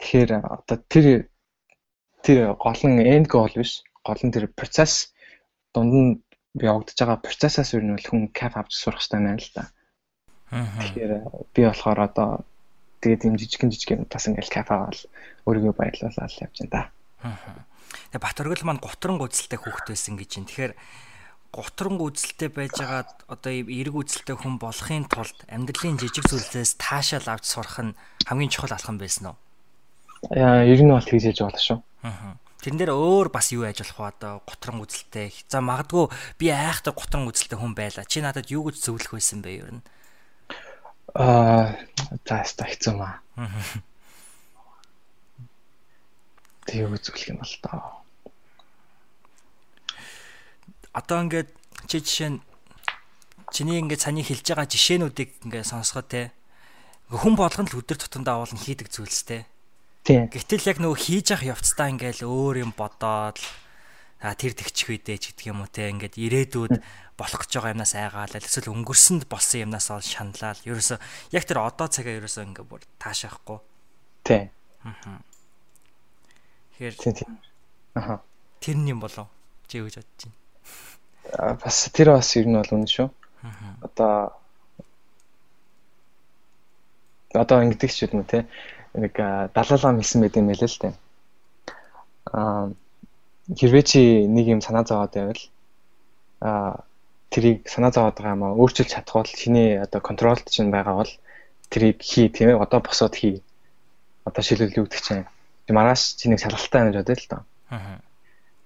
Тэгэхээр одоо тэр тэр гол нь end goal биш. Гол нь тэр процесс дунд нь явагдаж байгаа процессаас нь хүн кафе авч сурах хэрэгтэй байна л да. Тэгэхээр би болохоор одоо тэгээд юм жижигэн жижигэн бас ингээл кафе аваад өөрийгөө баярлуулаад явж байна да. Аа. Тэгээ Батөргөл маань гутран үзэлтэй хүүхэд байсан гэж юм. Тэгэхээр гутран үзэлтэй байжгаад одоо эрг үзэлтэй хүн болохын тулд амьдралын жижиг зүйлсээс таашаал авч сурах нь хамгийн чухал алхам байсан уу? Яа, ер нь бол тэгж яж болно шүү. Аа. Тэрэн дээр өөр бас юу ажиллах вэ одоо гутран үзэлтэй. За магадгүй би айхтай гутран үзэлтэй хүн байла. Чи надад юу гэж зөвлөх байсан бэ ер нь? Аа, за яста хэцүү маа. Тэг үзүүлэх юм бол таа одоо ингээд чи жишээ нь чиний ингээд саний хэлж байгаа жишээнүүдийг ингээд сонсгоо те хүн болгоно л өдөр тутамдаа нь хийдэг зүйлс те. Тийм гэтэл яг нөгөө хийж явах явцдаа ингээд өөр юм бодоод а тэр тэгчих үедээ ч гэдэг юм уу те ингээд ирээдүйд болох гэж байгаа юмнаас айгаал эсвэл өнгөрсөнд болсон юмнаас ол шаналал ерөөсө яг тэр одоо цагаа ерөөсө ингээд бүр таашаахгүй. Тий. Аа тэгэхээр аха тэр нь юм болов чи юу гэж бодож байна бас тэр бас ер нь бол үнэ шүү. Одоо одоо ингэдэг ч юм уу те нэг далаалаа хэлсэн байт юм байл л те. Аа хэрвээ чи нэг юм санаа зовоод байвал аа тэрийг санаа зовоод байгаа юм аа өөрчилж чадах бол чиний одоо контролд чинь байгаа бол тэрийг хий тийм ээ одоо босоод хий. одоо гэдэг чинь маргааш чи нэг шалгалтай байна гэж бодъё л доо. Аа.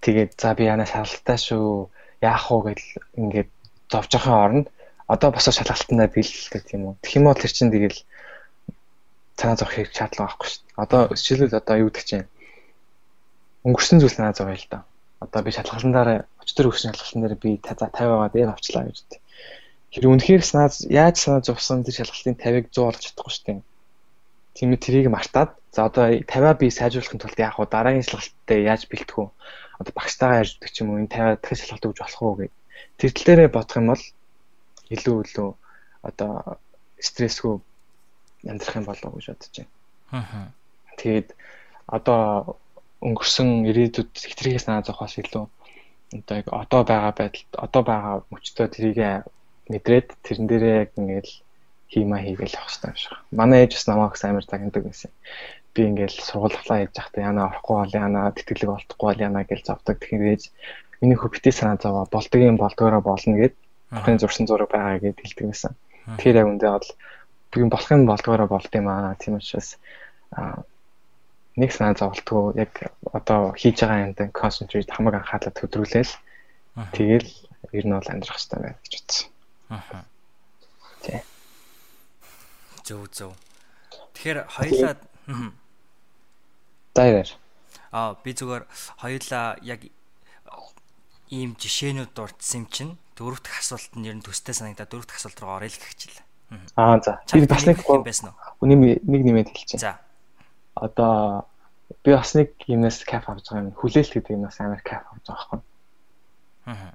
Тэгээд за би яна шалгалтай шүү. Яах уу гэдэл ингээд зовж байхын оронд одоо босоо шалгалтандаа бэлдэл гэх юм уу. Тэгэх юм бол тэр чинь тэгэл цаа зовх хэрэг шаардлага байхгүй шүү дээ. Одоо жишээлбэл одоо юу гэдэг чинь өнгөрсөн зүйл надад зовё л доо. Одоо би шалгалтандаа өчтөр өгсөн шалгалтан дээр би за 50 байгаа дээр авчлаа гэж үү. Тэр үнэхээр санаа яаж санаа зовсон тэр шалгалтын 50-ыг 100 олж чадахгүй шүү дээ. Тийм тэрийг мартаад за одоо 50-аа би сайжруулахын тулд яах вэ? Дараагийн шалгалтад яаж бэлтэх вэ? Одоо багштайгаа ярьдаг ч юм уу энэ 50-аа дахин шалгалт өгч болох уу гэж. Тэр тал дээрээ бодох юм бол илүү илүү одоо стрессгүй амьдрах юм болов уу гэж бодож байна. Аа. Тэгээд одоо өнгөрсөн ирээдүйд хэтрийгээ санаа зовхоос илүү одоо яг одоо байгаа байдалд одоо байгаа мөчтөө тэрийг мэдрээд тэрэн дээрээ яг ингээл хиймаа хийгээл явах хэрэгтэй юм шиг. Манай ээж бас намайг амар загнадаг байсан. Би ингээл сургууль аплаа хийж захтай яна орохгүй бол яна тэтгэлэг олдохгүй бол яна гэж завдаг. Тэгэхээр ээж миний хөвгтэй санаа зовоо болдог юм болдгоороо болно гэд бурхны зурсан зураг байгаа гэд хэлдэг байсан. Тэгэхээр яг үндэ бол би болох юм болдгоороо болд юм аа. Тийм учраас нэг санаа зовлтгүй яг одоо хийж байгаа юмд концентрейт хамаг анхаарлаа төдрүүлээл тэгэл ер нь бол амьдрах хэрэгтэй байна гэж бодсон. Аа. Тий. Зөв зөв. Тэгэхээр хоёулаа Дайраар. Аа би зүгээр хоёулаа яг ийм жишээнүүд дурдсан юм чинь дөрөвт асуулт нь ер нь төстэй санагдаад дөрөвт асуулт руу орё л гэх хичээлээ. Аа за. Би бас нэг байсан уу? Үний нэг нэмээд хэлчихье. За. Одоо би бас нэг юмнаас кайф авч байгаа юм. Хүлээлт гэдэг юмнаас амар кайф авч байгаа байхгүй. Аа.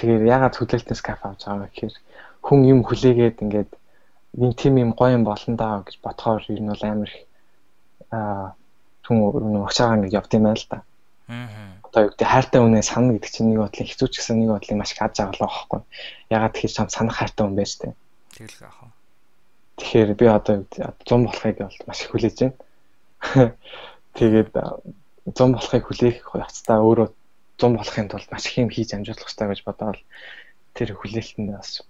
Тэгэхээр ягаад хүлээлтнээс кайф авч байгаа гэхээр хүн юм хүлээгээд ингээд нэг тийм юм гоё юм болно даа гэж бодохоор ер нь бол амар их аа түн өгчаагаа ингээд явд юм байл та. Аа. Одоо юу гэдэг хайртай үнэ санана гэдэг чинь нэг бодлын хэцүү ч гэсэн нэг бодлын маш их аз жаргал байхгүй. Ягаад тэгэхээр чам санах хайртай хүн байж тээ. Тэгэл яах вэ? Тэгэхээр би одоо 100 болохыг бол маш их хүлээж байна. Тэгээд 100 болохыг хүлээх явцдаа өөрөө 100 болохын тулд маш их юм хийж амжуулах хэрэгтэй гэж бодоод тэр хүлээлтэнд бас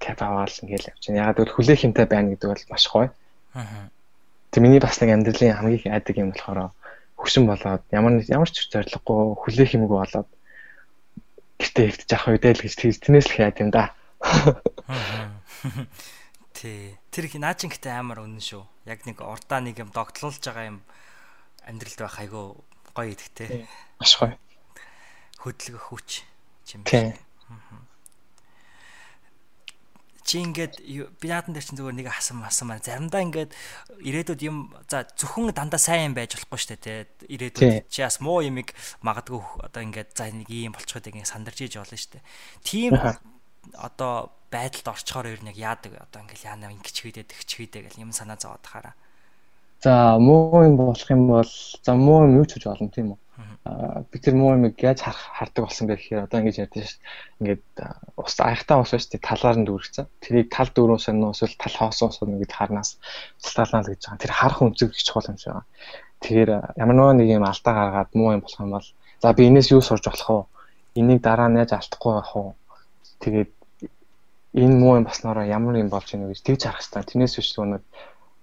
кап аваад ингээл явж байна. Ягаад гэвэл хүлээх юмтай байна гэдэг бол маш гоё. Аа. Тэг миний бас нэг амьдралын хамгийн их айдаг юм болохоор хөшин болоод ямар ямар ч зориггүй хүлээх юмгүй болоод гэртээ хэвтэж авах үедээ л гэж тэрнээс л хаяад юм да. Тий. Тэр их наачин гэдэг амар үнэн шүү. Яг нэг урдаа нэг юм догтлуулж байгаа юм амьдралд байх айгүй гоё идэгтэй. Маш гоё. Хөдөлгөх хүч юм. Тий. Чи ингээд би наадан дээр чинь зүгээр нэг хасам хасам байна. Заримдаа ингээд ирээдүйд юм за зөвхөн дандаа сайн юм байж болохгүй шүү дээ. Ирээдүйд чи бас муу юмыг магадгүй одоо ингээд за нэг юм болчиход ингээд сандарч иж болно шүү дээ. Тийм одоо байдалд орчхоор ер нь яг яадаг одоо ингээл яана ингэч хийдэ тэгч хийдэ гэл юм санаа зовоод тахаараа. За муу юм болох юм бол за муу юм юу ч гэж болно тийм үү. Би тэр муу юмыг яаж харах хардаг болсон бэ гэхээр одоо ингэж ярьдэн шүү дээ. Ингээд ус аяхтаа ус шүү дээ талаар нь дүүргэсэн. Тэрийг тал дөрөв сонно эсвэл тал хоосон ус ингэж харнаас цэлтаалнаа л гэж байгаа. Тэр харах үнцэг их чухал юм шиг байна. Тэгэхээр ямар нэг юм алдаа гаргаад муу юм болох юм бол за би энэс юу сурж болох вэ? Энийг дараа нь яаж алдахгүй байх вэ? Тэгээд энэ муу юм болсноороо ямар юм болж ийнө гэж тэгж харах хэрэгтэй. Тэрнээс биш нэг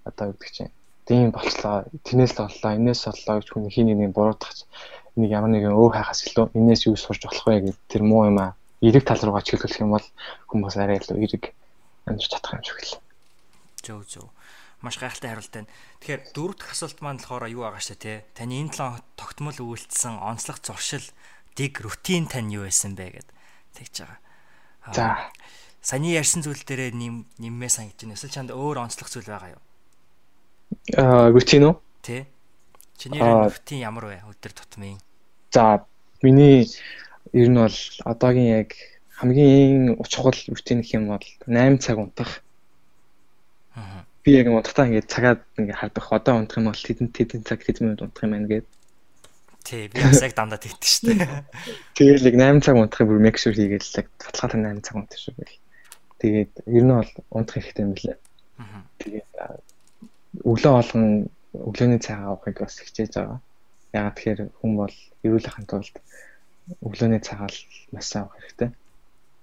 одоо юу гэдэг чинь тийм болчлоо, тэрнээс л боллоо, энээс боллоо гэж хүн хин нэг буруутгах нэг ямар нэгэн өв хайхаас илүү энээс юу сурч болох вэ гэдэг тэр муу юм аа эрэг тал руугаа чиглүүлэх юм бол хүмүүс арай илүү эрэг амьд чадах юм шиг л. Зөв зөв. Маш гайхалтай хариулт байна. Тэгэхээр дөрөв дэх асуулт маань болохоор юу байгаа штэ тий. Таны энэ 7 тогтмол үйлдэлсэн онцлог зуршил дэг рутин тань юу байсан бэ гэд тэгж байгаа. За. Саяны ярьсан зүйл дээрээ нэм нэммээ санагдаж байна. Эсвэл чанд өөр онцлог зүйл байгаа юу? Аа, рутин үү? Тий. Чиний рутин ямар вэ? Өдөр тутмын. За, миний ер нь бол одоогийн яг хамгийн чухал рутин гэх юм бол 8 цаг унтах. Аа. Би яг унтахтаа ингээд цагаад ингээд хардах. Одоо унтах юм бол тэдэн тэдэн цаг хэдэн минут унтах юм байна гэдэг. Тий, би бас яг дандаа тэгтэн шүү дээ. Тэгэл яг 8 цаг унтахыг бүр make sure хийгээл яг баталгаатай 8 цаг унтах шүү. Тэгээд ер нь бол унтах хэрэгтэй юм билээ. Аа. Тэгээд өглөө болгон өглөөний цагаа авахыг бас хичээж байгаа. Ягаад тэгэхээр хүн бол эрүүл ахын тулд өглөөний цагаа маш сайн авах хэрэгтэй.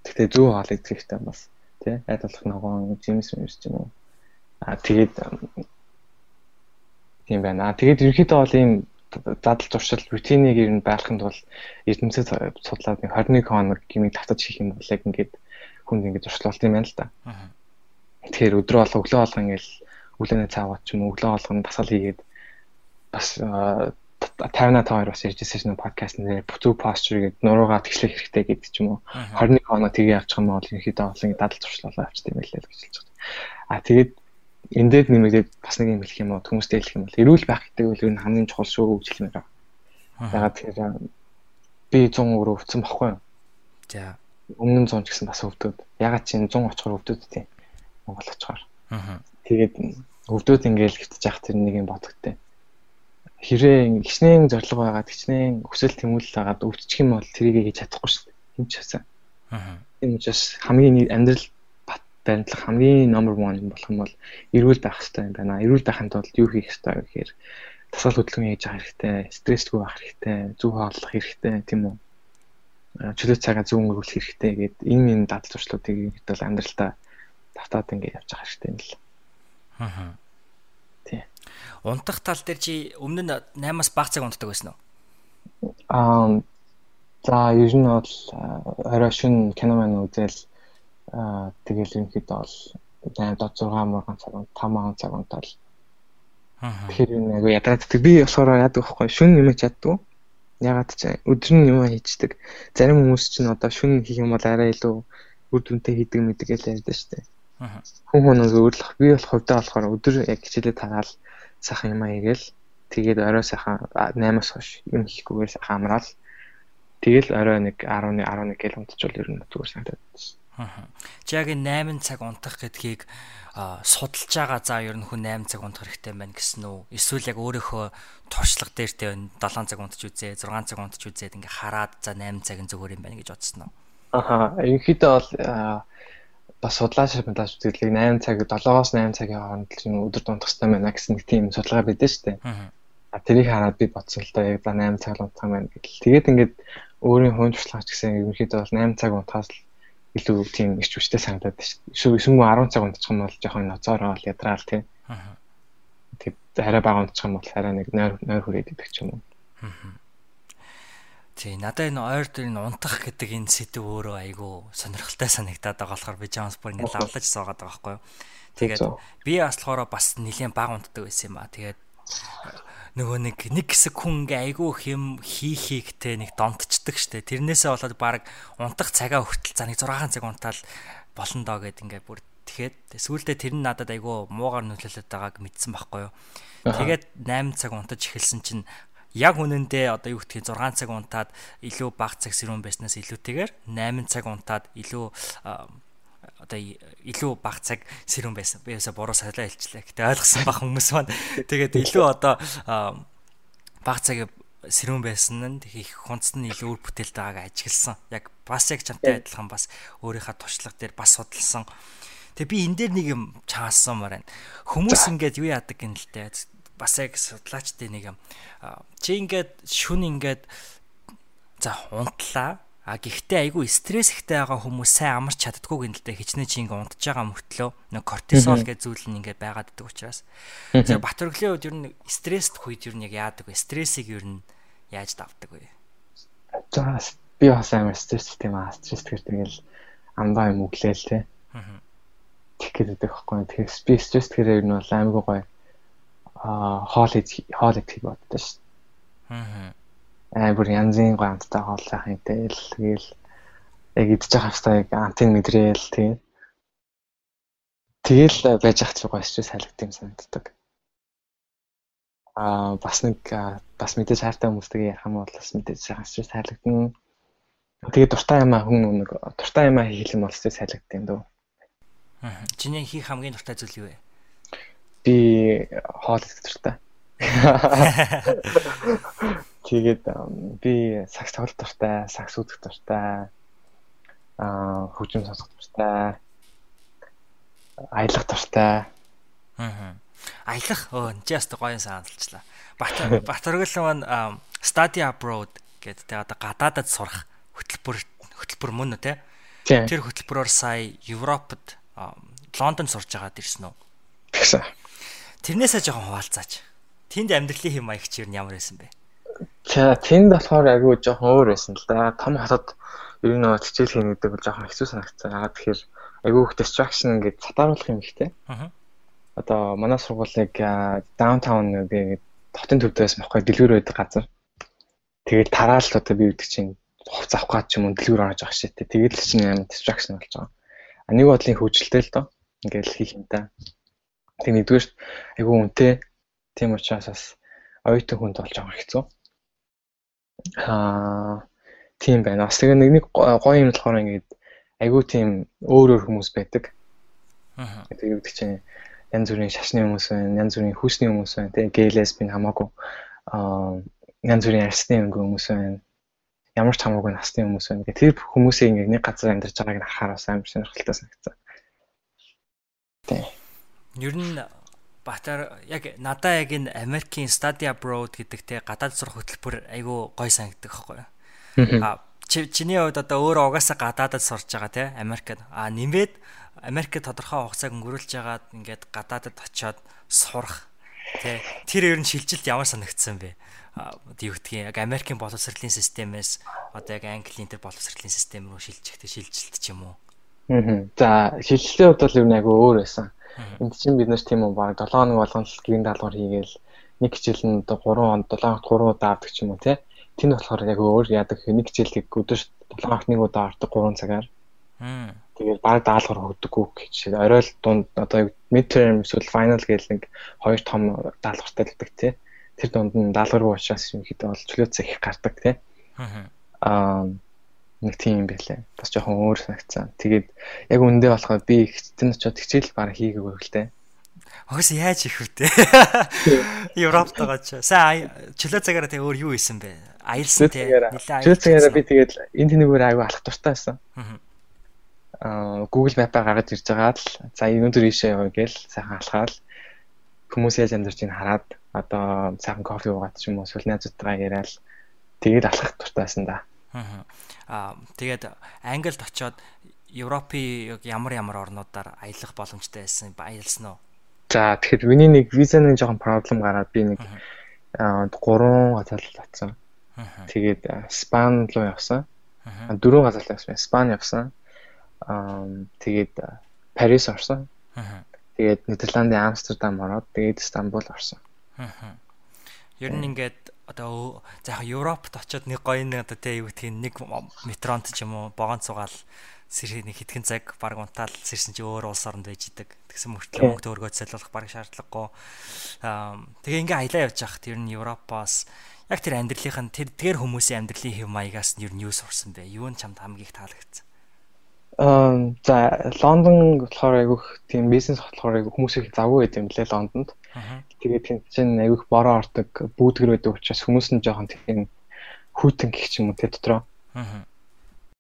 Гэхдээ зөв хоол идэх хэрэгтэй бас тий айд болох ногоон жимс мэрс ч юм уу. Аа тэгээд Тийм байна. Тэгээд ерөнхийдөө бол ийм дадал зуршил рутиныг ер нь байлгахын тулд эрдэмтэд судлаад нэг 21 хоног гимиг татаж хийх юм бол яг ингээд хүнд ингээд зуршлуулт юм байна л да. Тэгэхээр өдрөө болго өглөө болго ингээд үлэнэ цааваад ч юм уу өглөө болгоно дасгал хийгээд бас 50-аад хоёр бас ярьжсэн чинь подкаст нэр бүтэв posture гэдэг нуруугаа тэгшлэх хэрэгтэй гэдэг ч юм уу 21 хоног тгээ явчих юм бол ерөнхийдөө олон дадал зуршлуулаа авчт юм байлээ гэж хэлж байгаа. А тэгээд эндээд нэмэгдээд бас нэг юм хэлэх юм уу хүмүүстэй хэлэх юм бол эрүүл байх гэдэг үл ер нь хамгийн чухал шүү гэж хэлмээр байна. Ягаад тэгэхээр би 100 өвдсөн баггүй юу? За. Өмнө нь 100 ч гэсэн бас өвдөд. Ягаад чи 100 очихоор өвдөд тий. Монгол очихоор. Аа. Тэгээд өвдөд ингээл хитэж явах тэр нэг юм бодогтой. Хэрэг гिचнэн зориг байгаад гिचнэн хүсэл тэмүүлэл байгаад өвдчих юм бол тэрийг хийж чадахгүй шүү дээ. Хинч хасаа. Аа. Энэ учраас хамгийн амьдрал баримтлах хамгийн number 1 юм болох юм бол эрүүл байх хэрэгтэй юм байна. Эрүүл байхын тулд юу хийх хэрэгтэй вэ гэхээр тасгал хөдөлгөөн хийж авах хэрэгтэй, стрессгүй байх хэрэгтэй, зөв хооллох хэрэгтэй тийм үү? Чөлөө цагаа зөв өнгөрүүлэх хэрэгтэй гээд энэ энэ дадал туршлуудыг хэвэл амьдралдаа давтаад ингээд явж байгаа хэрэгтэй юм л. Аа. Тий. Унтах тал дээр чи өмнө нь 8-аас бага цаг унтдаг байсан уу? Аа за ер нь бол орой шин кино мань үзэл Аа тэгэл ерөнхийдөө бол 8 дот 6 мурган цаг 5 мянган цаг унтаал. Аа. Тэгэхээр энэ айгу ядраад би болохоор яадаг байхгүй шүн нэмэж яддаг. Ягаад ч өдөр нь юм хийждэг. Зарим хүмүүс чинь одоо шүн хийх юм бол арай илүү үр дүнтэй хийдэг мэдэг гэж ярьдаа штэ. Аа. Хүн хүн өөрлөх би болох хувьдаа болохоор өдөр яг хичээлээ тагаал сайхан юм хийгээл тэгээд орой сайхан 8-аас хойш юм хийхгүйгээр сайхан амраал. Тэгэл орой нэг 11 11 гэл унтчихвол ер нь зүгээр санагдаад байна. Чи яг 8 цаг унтах гэдгийг судалж байгаа за ер нь хүн 8 цаг унтах хэрэгтэй байна гэсэн үү? Эсвэл яг өөрийнхөө туршлага дээртэй 7 цаг унтаж үзээ, 6 цаг унтаж үзээд ингээ хараад за 8 цаг нь зөвөр юм байна гэж бодсон уу? Аха, ерөнхийдөө бол бас судлаач судлаач үзэлийг 8 цаг 7-оос 8 цагийн хооронд л өдөр унтах хэрэгтэй байна гэсэн нэг тийм судалгаа шүү дээ. А тэрийг хараад би бодсон л доо яг за 8 цаг унтах юм байна гэдэл. Тэгээд ингээд өөрийн хүн туршлагач гэсэн ерөнхийдөө бол 8 цаг унтахаас л илүү тийм ирч хүчтэй санагдаад шүү. Эсвэл эсвэл 10 цаг унтчих юм бол жоохон ноцоороо ядраал тий. Аа. Тэгээд арай бага унтчих юм бол арай нэг нойр нойр хүрээд идэх ч юм уу. Аа. Тий, надад энэ ойр дээр энэ унтах гэдэг энэ сэдв өөрөө айгүй сонирхолтой санагдаад байгаа болохоор би Джонс бүр ингэ лавлаж суугаад байгаа байхгүй юу. Тэгээд би бас болохоор бас нэлээд бага унтдаг байсан юм аа. Тэгээд нөгөө нэг нэг хэсэг хүн ингээ айгүй хэм хийхийгтэй нэг донтчдаг штэ. Тэрнээсээ болоод баг унтах цагаа хүртэл за нэг 6 цаг унтаал болно доо гэд ингээ бүр тэгэхэд сүүлдээ тэр нь надад айгүй муугаар нөлөөлөд байгааг мэдсэн байхгүй юу. Тэгээд 8 цаг унтаж эхэлсэн чинь яг үнэндээ одоо юу гэдгийг 6 цаг унтаад илүү бага цаг сэрүүн байснаас илүүтэйгээр 8 цаг унтаад илүү одоо илүү бага цаг сэрүүн байсан. Би ясаа буруу солио хэлчлээ. Гэтэ ойлгосон баг хүмүүс маань. Тэгээд илүү одоо бага цаг сэрүүн байсан нь их хунц нь илүү үр бүтээлтэй байгааг ажигласан. Яг бас яг чамтай адилхан бас өөрийнхөө туршлага дээр бас судалсан. Тэгээ би энэ дээр нэг юм чаасан маар байна. Хүмүүс ингээд юу яадаг гэнэлтэй бас яг судлаачдын нэг юм. Чи ингээд шүн ингээд за унтлаа А гэхдээ айгүй стресс ихтэй байгаа хүмүүс сайн амарч чаддгүй гэнэлтэй хичнээн чи ингээ унтж байгаа мөртлөө нэг кортизол гэж зүйл нь ингээ байгаад байдаг учраас. За Батөргөлийн үед ер нь стресст үед ер нь яг яадаг вэ? Стрессийг ер нь яаж давдаг вэ? За би бас амар стресстэй юм аа. Стресс тэгэхээр тэгэл амдаа юм өглөөл те. Аа. Тэг гэдэг байхгүй. Тэгэхээр би стресс тэгэхээр ер нь бол аймаг гоё. Хоол хоол идэх боддоо шүү. Аа аа бүр янзын гоо амттай хоол сайхан идэл тэгэл яг идчих хэвээр яг антиг мэдрээл тийм тэгэл байж ах ч гоё стресс халигт юм санагддаг. Аа бас нэг бас мэдээж хайртай хүмүүстэйгээ ярих юм бол бас мэдээж сайхан стресс халигдана тэгээ дуртай юм аа хүн нэг дуртай юм аа хийх юм бол стресс халигддаг юм дөө. Аа чиний хийх хамгийн дуртай зүйл юу вэ би хоол дуртай Тэгээд би сакс тоглох дуртай, сакс үүдэх дуртай. Аа хөгжим сонсох дуртай. Аялах дуртай. Аа. Аялах өө just гоё саналчлаа. Бат Батөргөл маань study abroad гэдэг тэ одоо гадаадад сурах хөтөлбөр хөтөлбөр мөн үү те? Тэр хөтөлбөрөөр сая Европод Лондонд сурж байгаад ирсэн үү? Тэгсэн. Тэрнээсээ жоохон хуваалцаач. Тэнд амьдралын хэм маяг чи юу ямар байсан бэ? За тэнд болохоор айгүй жоохон өөр байсан л да. Том хотод ер нь хичээл хийнэ гэдэг бол жоохон хэцүү санагдсан. Ягаад тэгэхээр айгүй их distraction ингээд цатааруулах юм ихтэй. Аа. Одоо манай сургуулийг даунтаун гэдэг хотын төвд байсан байхгүй дэлгүүр байдаг газар. Тэгээд тараалт одоо би үүдэг чинь хувц авах ч юм дэлгүүр орж авах шээ. Тэгээд л чинь амар distraction болж байгаа. А нэг бодлын хөвжөлтэй л доо. Ингээд хийх юм та. Тэг нэгдүгээр айгүй үнэтэй Тийм учраас бас оюутан хүнд болж байгаа хэцүү. Аа тийм байна. Бас тэгээ нэг нэг гоё юм болохоор ингээд айгүй тийм өөр өөр хүмүүс байдаг. Аа. Тэгээ юу гэдэг чинь янз бүрийн шашны хүмүүс байна, янз бүрийн хүүсний хүмүүс байна, тэгээ гей лесбийн хамаагүй аа янз бүрийн арсны хүмүүс байна. Ямар ч хамаагүй насны хүмүүс байна. Тэр хүмүүсийн ингээд нэг газар амьдарч байгааг нь харахаар бас амар сонирхолтой санагдсан. Тийм. Ер нь Батар яг надаа яг энэ Америкийн study abroad гэдэг те гадаад сурах хөтөлбөр айгүй гой санагддаг юу. А чиний хувьд одоо өөрөө угаасаа гадаадад сурж байгаа те Америкт. А нэмээд Америкт тодорхой хугацааг өнгөрүүлж байгаад ингээд гадаадад очиод сурах те тэр ер нь шилжилт ямар санагдсан бэ? юу гэдгийг яг Америкийн боловсролын системээс одоо яг Английн тэр боловсролын систем рүү шилжихтэй шилжилт ч юм уу. Аа. За шилжилтийн хувьд бол ер нь айгүй өөр байсан. Энд чинь бид нар тийм үү баг 7 хоног болгон л гэрийн даалгавар хийгээл нэг хичээл нь одоо 3 он 7 хоногт 3 удаа авдаг ч юм уу тий. Тэнд болохоор яг өөр яадаг нэг хичээлийг өдөрт 7 хоногт нэг удаа авдаг 3 цагаар. Тэгээд баг даалгавар өгдөггүй гэж. Орой л дунд одоо midterm эсвэл final гэж нэг хоёр том даалгавартай л өгдөг тий. Тэр дунд нь даалгавар уучраас юм хэд бол чөлөөцөө их гардаг тий. Аа нэг тийм юм байлаа. Бас жоохон өөр санагцсан. Тэгээд яг үндэ болохоо би хэцэн очоод хичээл баг хийгээгүй дээ. Хөөс яаж их вүтэ. Европт байгаа ч. Сайн чөлөө цагаараа тэг өөр юу исэн бэ? Аялсан тий. Чөлөө цагаараа би тэгээд энэ тэнийгээр аягүй алах дуртай байсан. Аа Google Map-аа гаргаж ирж байгаа л за өнөөдөр ийшээ яваа гээл сайхан алхаад хүмүүс яаж амьдарч ийн хараад одоо сайхан кофе уугаад ч юм уу эсвэл найзуудтайгаа яриад тэгээд алхах дуртай байсан да. Аа Аа тэгээд Англид очоод Европын ямар ямар орнуудаар аялах боломжтой байсан аялсан уу? За тэгэхээр миний нэг визаны жоохон проблем гараад би нэг аа гурван газар л татсан. Тэгээд Спан руу явсан. Дөрвөн газар л явсан. Спан явсан. Аа тэгээд Парис орсон. Тэгээд Нидерландын Амстердам ороод тэгээд Стамбул орсон. Ер нь ингээд одоо заах Европт очиод нэг гоё нэг одоо тий юу гэдгийг нэг метронт ч юм уу богоон цугаал сэрхий нэг хитгэн цаг баг унтаал сэрсэн чи өөр улс оронд байж идэг. Тэгсэн мөртлөө мөнгө төгрөгөө солиулах баг шаардлагагүй. Аа тэгээ ингээ аялаа явж явах тэр нь Европоос яг тэр амьдралынх нь тэр тэр хүмүүсийн амьдралын хэв маягаас нь юу нь юу сурсан бэ? Юу нь чамд хамгийн их таалагдсан? Аа за Лондон болохоор айгүйх тийм бизнес болохоор айгүй хүмүүс их завгүй байт юм лээ Лондонд. Тэгээд чинь айгүйх бороо ордог бүүдгэр байдаг учраас хүмүүс нь жоохон тийм хүйтэн гэх юм уу тэ дотроо. Аа.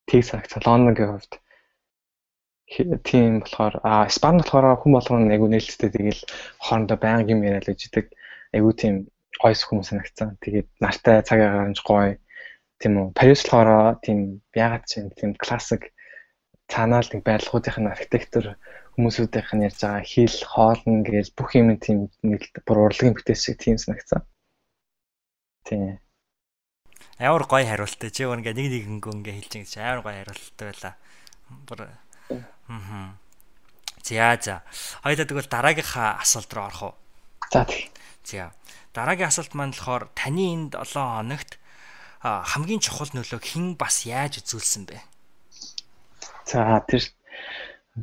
Тэг санагцаа Лондонгийн хувьд тийм болохоор а Испани болохоор хүн болгоно айгүй нээлттэй тэгэл хоорондоо байнга юм яриад л иждэг айгүй тийм гойс хүмүүс санагцсан. Тэгээд нартай цаг агарамж гоё тийм үү. Парис болохоор тийм ягаад чинь тийм классик цаанаа л нэг байрлахуудынх нь архитектур хүмүүсүүдийнх нь ярьж байгаа хэл, хоолн гээл бүх юм тийм нэг бүр урлагийн бүтээл шиг тийм санагцсан. Тийм. Амар гоё хариултаа чи өөр ингээ нэг нэгэнгөө ингээ хэлж байгаа чи амар гоё хариултаа байла. Бүр аа. За за. Хоёлаа тэгвэл дараагийнхаа асуулт руу орох уу? За тий. За. Дараагийн асуулт маань болохоор таны энэ 7 хоногт хамгийн чухал нөлөөг хэн бас яаж үзүүлсэн бэ? За тэр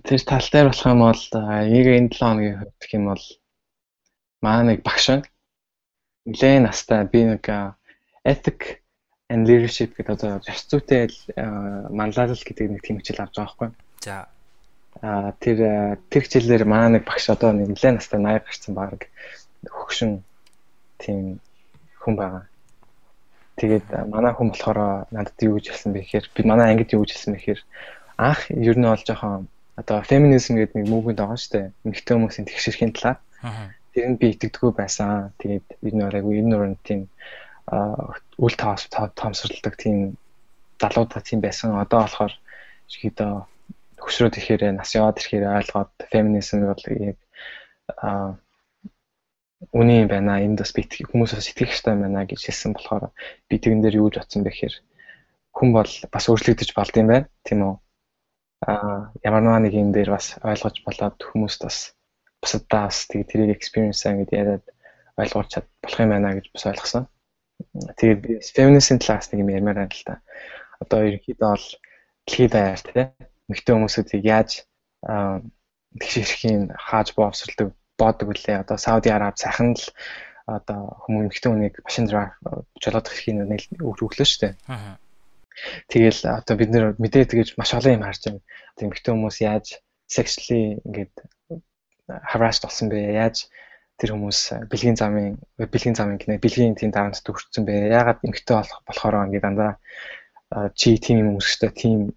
тэр тал дээр болох юм бол яг энэ 7 хоногийн хувьд гэх юм бол маа нэг багш байна. Нилээн настай би нэг ethic and leadership гэдэг одоо ёс зүйтэй манлайлал гэдэг нэг тийм хичээл авч байгаа байхгүй. За. А тэр тэр хичээлээр маа нэг багш одоо нилээн настай 80 гарсан баг хөгшин тийм хүн байгаа. Тэгээд манай хүн болохоор надад юу гэж хэлсэн бэ гэхээр би манай ангид юу гэж хэлсэн бэ гэхээр анх ер нь бол жоохон одоо феминизм гэдэг нэг мөвгөнд байгаа шүү дээ. Эмэгтэй хүмүүсийн тэгшэрхийн талаар. Тэр нь би итгэдэггүй байсан. Тэгээд айгүй энэ нурын тийм үл тоос тоомсролдог тийм залуудаа тийм байсан. Одоо болохоор ихэд хөшрөөд ихээр нас яваад ирэхээр ойлгоод феминизм бол яг үний юм байна. Энд бас бит хүмүүс бас сэтгэх хэрэгтэй байна гэж хэлсэн болохоор би тэгэн дээр юу гэж бодсон бэ гэхээр хүн бол бас өөрчлөгдөж болд юм байна. Тийм үү? Аа ямар нэг юм дээр бас ойлгож болоод хүмүүст бас бусадаа бас тэг тэрийг experience гэдэг яриад ойлгуулж чад болох юм байна гэж бас ойлгосон. Тэгээд би feminism class нэг юм ярмаар байна л та. Одоо ерөнхийдөө бол дэлхийд даяар тийм эмэгтэй хүмүүсүүдийг яаж тэгш ирэхин хааж боовсралдаг боодог үлээ. Одоо Сауди Араб сайхан л одоо хүмүүс эмэгтэй хүнийг машин драйв жолоодох хэрхийг нэг өглөө шүү дээ. Тэгэл одоо бид нэр мэдээ тэгэж маш олон юм харж байна. Одоо эмэгтэй хүмүүс яаж sexually ингээд harassed болсон бэ? Яаж тэр хүмүүс бэлгийн замын бэлгийн замын гинэ бэлгийн тийм дарамт төгссөн бэ? Яагаад эмэгтэй болох болохоор ингээд дандаа чи тийм юм өмсөхтэй тийм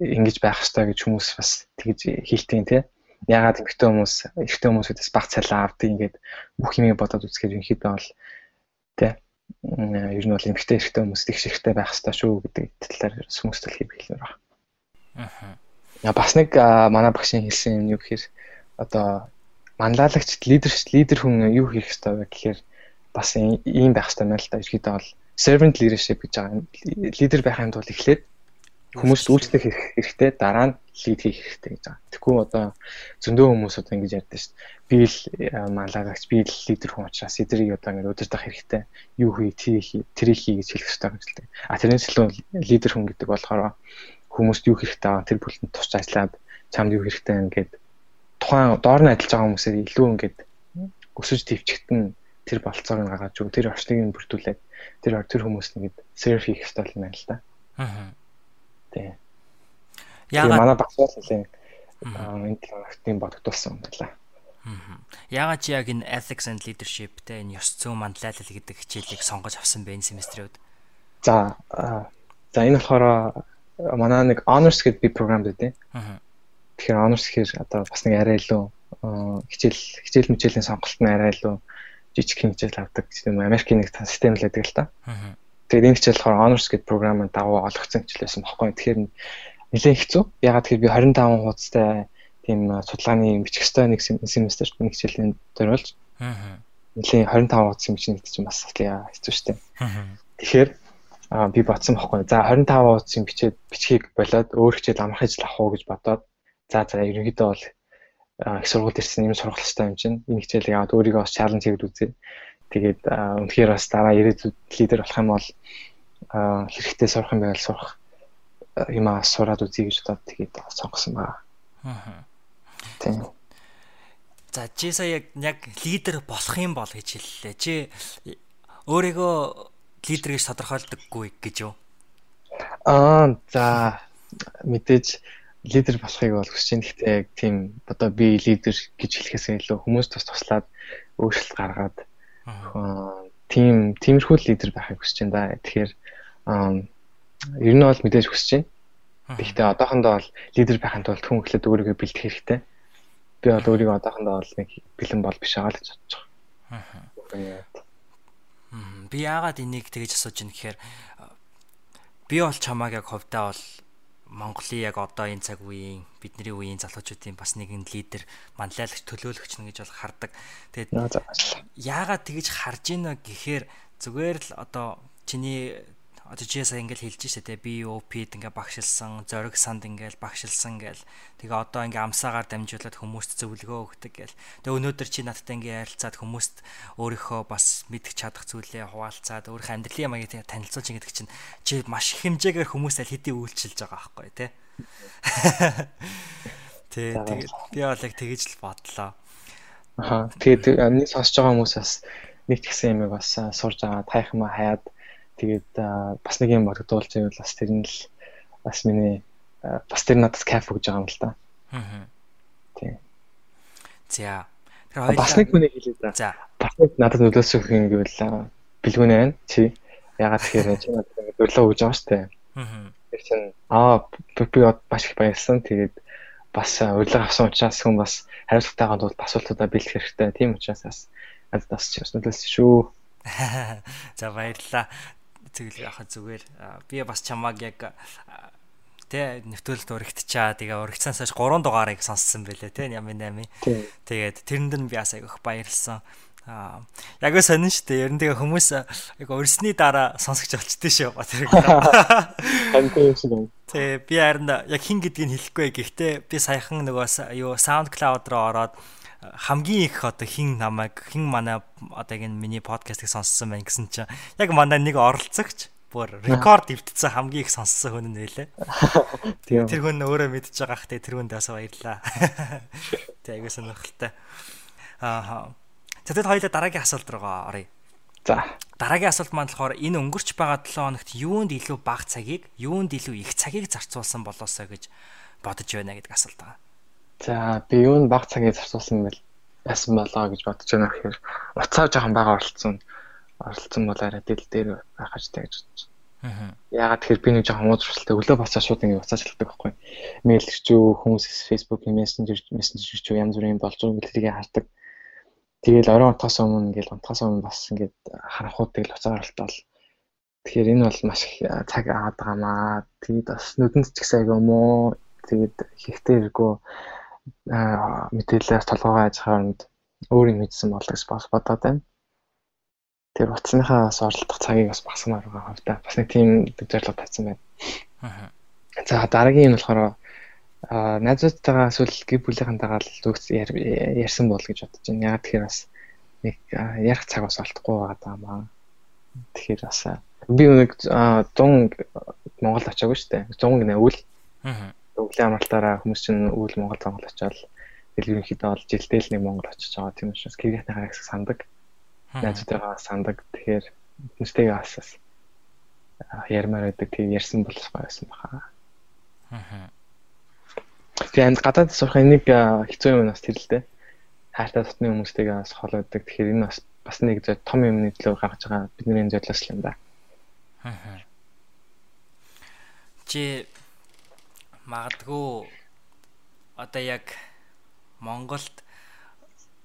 ингэж байх хэрэгтэй гэж хүмүүс бас тэгж хэлтийн тий. Ягаад эмэгтэй хүмүүс эрэгтэй хүмүүсээс баг цалин авдаг ингээд бүх юмыг бодоод үзэхээр ерөнхийдөө бол тий ер нь бол эмэгтэй эрэгтэй хүмүүс их шигтэй байх хэрэгтэй шүү гэдэг талаар хүмүүст л хэлмээр байна. Аа. Бас нэг манай багшийн хэлсэн юм юу гэхээр одоо манлайлагч лидер лидер хүн юу хийх хэрэгтэй вэ гэхээр бас ийм байх хэрэгтэй мэн л да ерөөдөө бол servant leadership гэж байгаа. Лидер байхын тулд эхлээд Хүмүүст үйлчлэх хэрэгтэй дараа нь лид хийх хэрэгтэй гэж байгаа. Тэгэхгүй одоо зөндөө хүмүүс одоо ингэж ярьдаг шүү дээ. Би л малаагч би л лидер хүн учраас эдрийг одоо ингэ удирдах хэрэгтэй. Юу хий, тэрийг хий гэж хэлэх хэрэгтэй гэж хэлдэг. А тэрнээс илүү лидер хүн гэдэг болохоор хүмүүст юу хэрэгтэй байгаа тэр бүлтэнд тусч ажиллаад чамд юу хэрэгтэй ингээд тухайн доор нь ажиллаж байгаа хүмүүсээр илүү ингээд өсөж твчгтэн тэр болцоог нь гаргаж өг тэр орчныг нь бүрдүүлээд тэр тэр хүмүүст ингээд серв хийх хэрэгтэй юм байна л да. Аа Тий. Яагаад манай багсаас нэлээ энэ талаартын бодогдуулсан юм байна. Яагаад яг энэ ethics and leadership тэ энэ ёс зүйн манлайлал гэдэг хичээлийг сонгож авсан бэ энэ семестрүүд? За за энэ болохоор манай нэг honors гэдэг би програм дээ. Тэгэхээр honors гэхээр одоо бас нэг арай илүү хичээл хичээл мичээлийн сонголт нь арай илүү жижиг хэмжээл авдаг гэдэг юм Америкийн нэг систем л байдаг л та. Тэгээд энэ хичээл болохоор honors гэдэг програмд дагуу олгогдсон хичээл байсан баггүй. Тэгэхээр нэлээд хэцүү. Ягаад гэхээр би 25 хуудастай тийм судалгааны бичих ёстой нэг семестрт нэг хичээлийн зориулж. Аа. Нэлээд 25 хуудас бичих нэг чинь бас хэцүү шттэ. Аа. Тэгэхээр аа би бодсон баггүй. За 25 хуудас бичээд бичгийг болоод өөр хичээл амрах хичээл авах уу гэж бодоод за за ерөнхийдөө бол их сургууль ирсэн юм сургалттай юм чинь энэ хичээлийг аваад өөрийгөө бас чаленж хийгээд үзье. Тэгээд үнэхээр бас дараа ирээдүйд лидер болох юм бол хэрэгтэй сурах юм байвал сурах юмаа сураад үзье гэж бодоод тэгээд сонгосон байна. Аа. Тийм. За чи сая яг яг лидер болох юм бол гэж хэллээ. Чи өөрийгөө лидер гэж тодорхойлдоггүй гэж юу? Аа за мэдээж лидер болохыг бол хүсэж байна. Гэхдээ яг тийм одоо би лидер гэж хэлэхээс илүү хүмүүс тус туслаад өөрчлөлт гаргаад тийм тиймэрхүү лидер байхыг хүсэж байна да. Тэгэхээр ер нь бол мэдээж хүсэж байна. Гэхдээ одоохондоо бол лидер байхын тулд хүн ихлэд өөрийгөө бэлдэх хэрэгтэй. Би бол өөрийгөө одоохондоо бол нэг бэлэн бол биш байгаа л гэж бодож байгаа. Би яагаад энийг тэгэж асууж байна гэхээр би бол чамааг яг хувьдаа бол Монголын яг одоо энэ цаг үеийн бидний үеийн залуучуудын бас нэгэн лидер манлайлагч төлөөлөгч нь гэж бол хардаг. Тэгээд яагаад тэгэж харж ийна гэхээр зүгээр л одоо чиний одоо сая ингээл хэлж штэ те би OP-д ингээ багшилсан, зориг санд ингээл багшилсан гээл. Тэгээ одоо ингээ амсаагаар дамжуулаад хүмүүст зөвлөгөө өгдөг гээл. Тэгээ өнөөдөр чи надтай ингээ ярилцаад хүмүүст өөрийнхөө бас мэдэх чадах зүйлээ хуваалцаад өөрийнхөө амьдралын ямагийг танилцуулж ингэдэг чинь чи маш их хэмжээгээр хүмүүст аль хэдийн үйлчилж байгаа байхгүй те. Тэ тэгээд би бол яг тэгэж л бодлоо. Аха. Тэгээд нэг сонсож байгаа хүмүүс бас нэг тэгсэн юмыг бас сурж байгаа тайхмаа хаяад Тэгээд бас нэг юм бодогдуулж байвал бас тэр нь л бас миний бас тэр надад кайф өгж байгаа юм л да. Аа. Тийм. За. Тэгэхээр бас нэг хүнийг хэлээ да. За. Бас нэг надад нөлөөсөх юм гэвэл бэлгүүнэ байна. Чи ягаад тэгэхээр чи надад ингэ өрлөө өгж байгаа шүү дээ. Аа. Тэр чинь аа би бас их баярлсан. Тэгээд бас урилга авсан учраас хүн бас хариуцлагатайгаа тул асуултуудаа бэлдэх хэрэгтэй. Тийм учраас бас надад бас ч нөлөөсөн шүү. За баярлалаа тэгэл яхаа зүгээр би бас чамааг яг тэ нэвтрүүлэлт урагтчаа тэгээ урагцсанаас хойш 3 дугаарыг сонссон байлээ тэ 88. Тэгээд тэрэнд нь би бас айгүйх баярлсан. Аа яг л сонин шүү дээ. Ер нь тэгээ хүмүүс яг өрсний дараа сонсогч болчтой шүү. Тэ би харин яг хин гэдгийг хэлэхгүй. Гэхдээ би саяхан нөгөө юу SoundCloud руу ороод хамгийн их одоо хин намайг хин манай одоо яг энэ миний подкастыг сонссон байна гэсэн чинь яг манай нэг оролцогч бүр рекорд өвдсөн хамгийн их сонссон хүн нь байлээ. Тэр хүн өөрөө мэдж байгаа хэ тэр хүнд бас баярлаа. Тэ аягүй сонирхолтой. Аа За тэгэд хоёулаа дараагийн асуулт руугаа оръё. За. Дараагийн асуулт маань болохоор энэ өнгөрч байгаа 7 хоногт юунд илүү бага цагийг, юунд илүү их цагийг зарцуулсан болоосоо гэж бодож байна гэдэг асуулт байгаа. За, би юунд бага цагийг зарцуулсан бэл яасан болоо гэж бодож байна гэхээр уцаа жоохон бага оролцсон. Оролцсон бол арай дэл дээр байх ажтай гэж бодож байна. Яагаад тэгэхээр би нэг жоохон уудралтай өглөө болцоо шууд ингэ уцаа шалгадаг байхгүй. Мэйл ирчүү, хүмүүс Facebook Messenger Messenger ирчүү янз бүрийн болж байгаа билэрийг хардаг. Тэгэл оройн унтахаас өмнө ингээл унтахаас өмнө бас ингээд харанхууд тэгэл уцаар алтаал. Тэгэхээр энэ бол маш их цаг аваад байгаамаа. Тэгэд бас нүдэнд ч ихсэй гомоо. Тэгэд ихтэй хэрэггүй мэдээлэлээс толгойгоо аж хаанд өөрийн мэдсэн бол гэж бас бодоод байна. Тэр утасныхаа бас оролдох цагийг бас багасмаар байгаа хавтаа. Бас нэг тийм зорилго тавьсан байна. Аа. За дараагийн нь болохоор а найзуудтайгаа эсвэл гэр бүлийнхэнтэйгээ л зүгц ярьсан бол гэж бодож байна. Яг тэгэхээр бас нэг ярих цаг бас олдохгүй байгаа маа. Тэгэхээр бас би нэг 100 Монгол очиагүй шүү дээ. 100 гинэ үйл. Аа. Өвлийн амралтаараа хүмүүс чинь үйл Монгол Монгол очиад тэгэл ерөнхийдөө бол жилдээ л нэг Монгол очиж байгаа. Тийм учраас гэрийнхний харагсаг сандаг. Найзуудтайгаа сандаг. Тэгэхээр хүмүүстэйгээ бас ярмаар байдаг. Тийм ярьсан бол байсан баха. Аа Тэгээ гадаад сурах энийг хэцүү юм бас тэр л дээ. Хайртай дотны хүмүүстэйгээ бас хол байдаг. Тэгэхээр энэ бас бас нэг зөв том юм нэтлөө гаргаж байгаа бидний зөвлөс юм да. Аа. Чи магадгүй одоо яг Монголд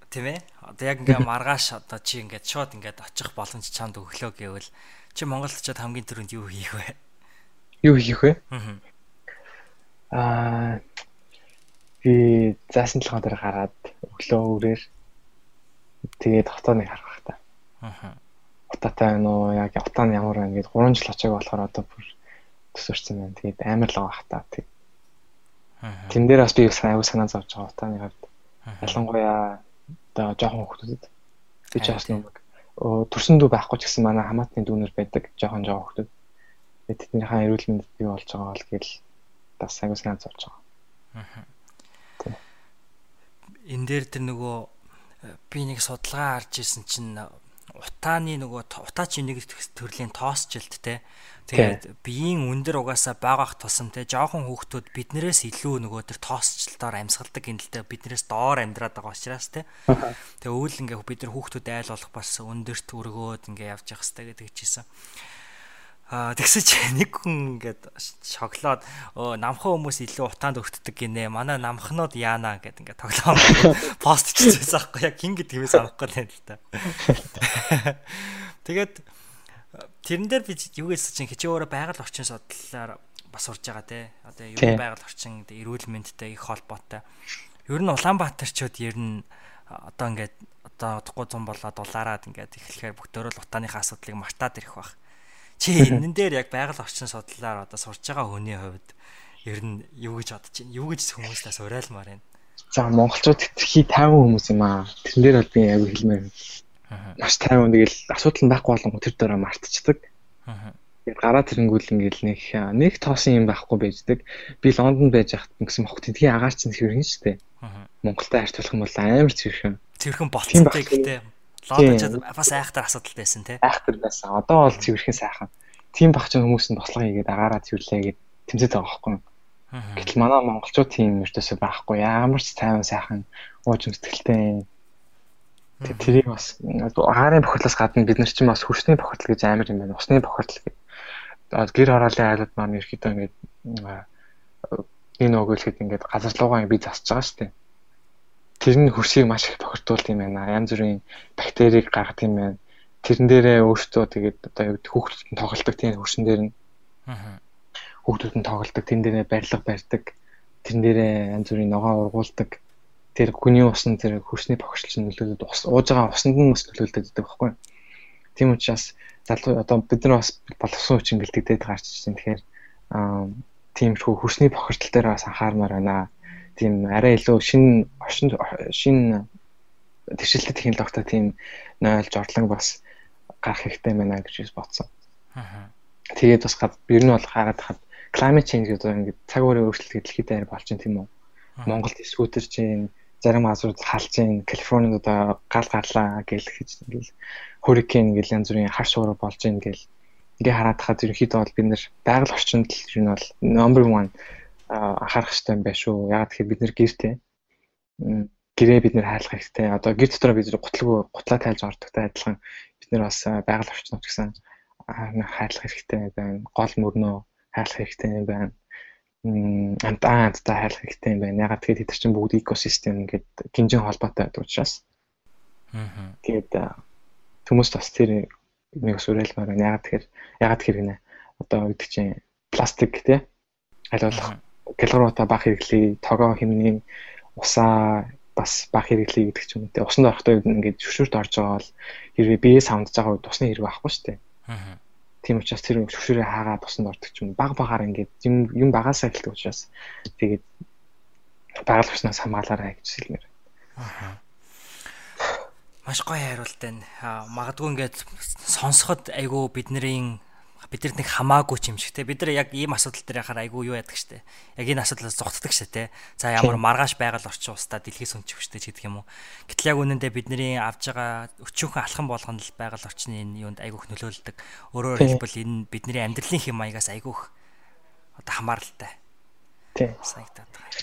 тийм ээ одоо яг ингээ маргааш одоо чи ингээд шууд ингээд очих боломж чамд өглөө гэвэл чи Монголд очиод хамгийн түрүүнд юу хийх вэ? Юу хийх вэ? Аа би заасан толгой дээр гараад өглөө үрээр тэгээд хотооныг харах та. Аа. Утаатай байна уу? Яг утаа нь ямар байна гэдээ 3 жил очиаг болохоор одоо бүр төсөрсөн байна. Тэгээд амар л байгаа та. Тэг. Тэн дээр бас би аюу санаа зовж байгаа утааны хувьд. Ялангуяа одоо жоохон хүмүүсд би ч бас нэг төрсөн дүү байхгүй ч гэсэн манай хамаатны дүүнер байдаг жоохон жоохон хүмүүс. Тэгээд тэднийхээ эрүүл мэндэд бий болж байгаа бол гэл бас аюу санаа зовж байгаа. Аа энэ дээр тэр нөгөө э, би нэг судалгаа харж исэн чинь утааны нөгөө утаач нэг төрлийн тоосчлт те. Тэгээд биеийн өндөр угаасаа байгаах тусам те жоохон хүүхдүүд биднээс илүү нөгөө тэр тоосчлтоор амьсгалдаг гинэлтэй биднээс доор амьдраад байгаа учраас те. Тэгээ үйл ингээ бид нар хүүхдүүд айл болох бас өндөрт өргөөд ингээ явж явах хэрэгтэй гэдэг чийсэн Аа тэгсэж нэг хүн ингээд шоглоод намхан хүмүүс илүү утаанд өртдөг гинэ. Манай намхнууд яана гэд ингээд тоглоом пост хийчихсэн байхгүй яг хин гэдгийг санахгүй юм л та. Тэгээд тэрэн дээр би юу гэсэн чинь хичээ өөрөө байгаль орчин судлалаар бас урж байгаа те. Одоо юу байгаль орчин эрүүл мэндтэй их холбоотой. Ер нь Улаанбаатарчууд ер нь одоо ингээд одоо удахгүй зам болоод улаарад ингээд эхлэхээр бүгдөө л утааныхаа асуудлыг мартаад ирэх байх Чи энэн дээр яг байгаль орчин судлалаар одоо сурж байгаа хүний хувьд ер нь юу гэж бодож байна? Юу гэж хүмүүстээс уриалмаар байна? За монголчууд хий 50 хүмүүс юм аа. Тэрэн дээр бол би аягүй хэлмээр. Маш 50 тэгэл асуудал нь байхгүй болон тэр дараа мартчихдаг. Тэгээд гараа тэрэнгүүл ингээл нэг нэг тоосон юм байхгүй байждаг. Би Лондонд байж хахад гэсэн бохот тдгийн агаар чинь хэрхэн штэ. Монголтай харьцуулах юм бол амар цэвэрхэн. Цэвэрхэн болцсон гэхдээ Лондончууд бас айхтар асуудал байсан тий. Айхтар байсан. Одоо бол цэвэрхэн сайхан. Тим багч хүмүүс нь бослого хийгээд агаараа цэвэрлээ гэд тэмцээд байгаа байхгүй юу? Гэтэл манай монголчууд тийм өртөөсөө байхгүй. Ямар ч тайван сайхан ууж өмсдөлтэй. Тэгээ тэрийг бас агаарын бохирдлоос гадна бид нар чинь бас хөрсний бохирдол гэж амар юм байна. Усны бохирдол гэдэг. Гэр хорооллын айлууд маань ерөөхдөө ингээд энэ өгөөлөхөд ингээд газар луугаа би засаж байгаа шүү дээ тэр нь хөрсийг маш их бохирдуулт юм байна. Янз бүрийн бактерийг гаргадаг юм байна. Тэрэн дээрээ өөртөө тэгээд одоо юу хүүхдүүд нь тоглолдог тийм хөрсөн дээр нь. Аа. Хүүхдүүд нь тоглолдог, тэн дээрээ барилга барьдаг. Тэрэн дээрээ янз бүрийн ногоо ургуулдаг. тэр хүний усны тэр хөрсний бохирдол нь нөлөөлөд ус ууж байгаа усанд нь бас нөлөөлдөг гэдэг байхгүй. Тийм учраас залуу одоо бид нар бас боловсон хүчин бэлтгэдэг гарч ирсэн. Тэгэхээр аа тиймэрхүү хөрсний бохирдол дээр бас анхаармаар байна. Тийм арай илүү шин орчин шин тэгшилтэй технологитой тийм нойлж орлон бас гарах хэрэгтэй байна гэж бодсон. Аа. Тэгээд бас ер нь бол хараад хаад climate change гэдэг ингээд цаг уурын өөрчлөлт дэлхийд даяар болж байна тийм үү? Монголд скутер чинь зарим газрууд халж ийн Калифорнид одоо гал гарлаа гэл гэж ингээл hurricane гэл янз бүрийн хар шуурга болж ийн гэл ингээ хараад хаад ерөнхийдөө бол бид нэр байгаль орчинд л юу нь бол number 1 анхаарах хэрэгтэй юм байна шүү. Яг тэгэхээр бид нэр гэртэй гэрээ бид нэр хайрлах хэрэгтэй. Одоо гэр дотор бид гутлгүй гутлаа тайлж ордогтой адилхан бид нэр бас байгаль орчнод гэсэн хайрлах хэрэгтэй байна. Гол мөрнөө хайрлах хэрэгтэй байна амтаа амттай хайрлах хэрэгтэй юм байна. Ягаад тэгэхээр тэд чинь бүгд экосистем ингээд гинжин холбоотой байдаг учраас. Аа. Тэгээд хүмүүс бас тэр нэг сүрэлмээр байна. Ягаад тэгэхээр ягаад тэгэхээр гинэ. Одоо гэдэг чинь пластик тий аль болох килограммата бага хэрэглэе, тогоо хэмнээ, усаа бас бага хэрэглэе гэдэг ч юм уу. Тэгээ усанд орохдоо ингээд шүшүрт орж байгаа бол хэрвээ бие савндж байгаа үед усны хэрэг байхгүй шүү дээ. Аа Тийм учраас тэр зөвшөөрөө хаагаад тусанд ордог ч юм баг багаар ингээд юм юм багасаа эхэлдэг учраас тэгээд байгаль орчноос хамгаалаарай гэж хэлмээр. Аа. Маш гоё хариулт байна. Магадгүй ингээд сонсоход айгүй бидний бидэрт нэг хамаагүй ч юм шиг те. Бид нар яг ийм асуудал дээр яхаар айгүй юу яадаг штэ. Яг энэ асуудлаас зогтдаг штэ те. За ямар маргааш байгаль орчин устаа дэлхийс өнчих штэ ч гэдэг юм уу. Гэтэл яг үнэндээ бидний авж байгаа өчүүхэн алхам болгоно л байгаль орчны энэ юунд айгүйх нөлөөлдөг. Өөрөөр хэлбэл энэ бидний амьдралын хэм маягаас айгүйх одоо хамааралтай тий. Санагдаад байгаа.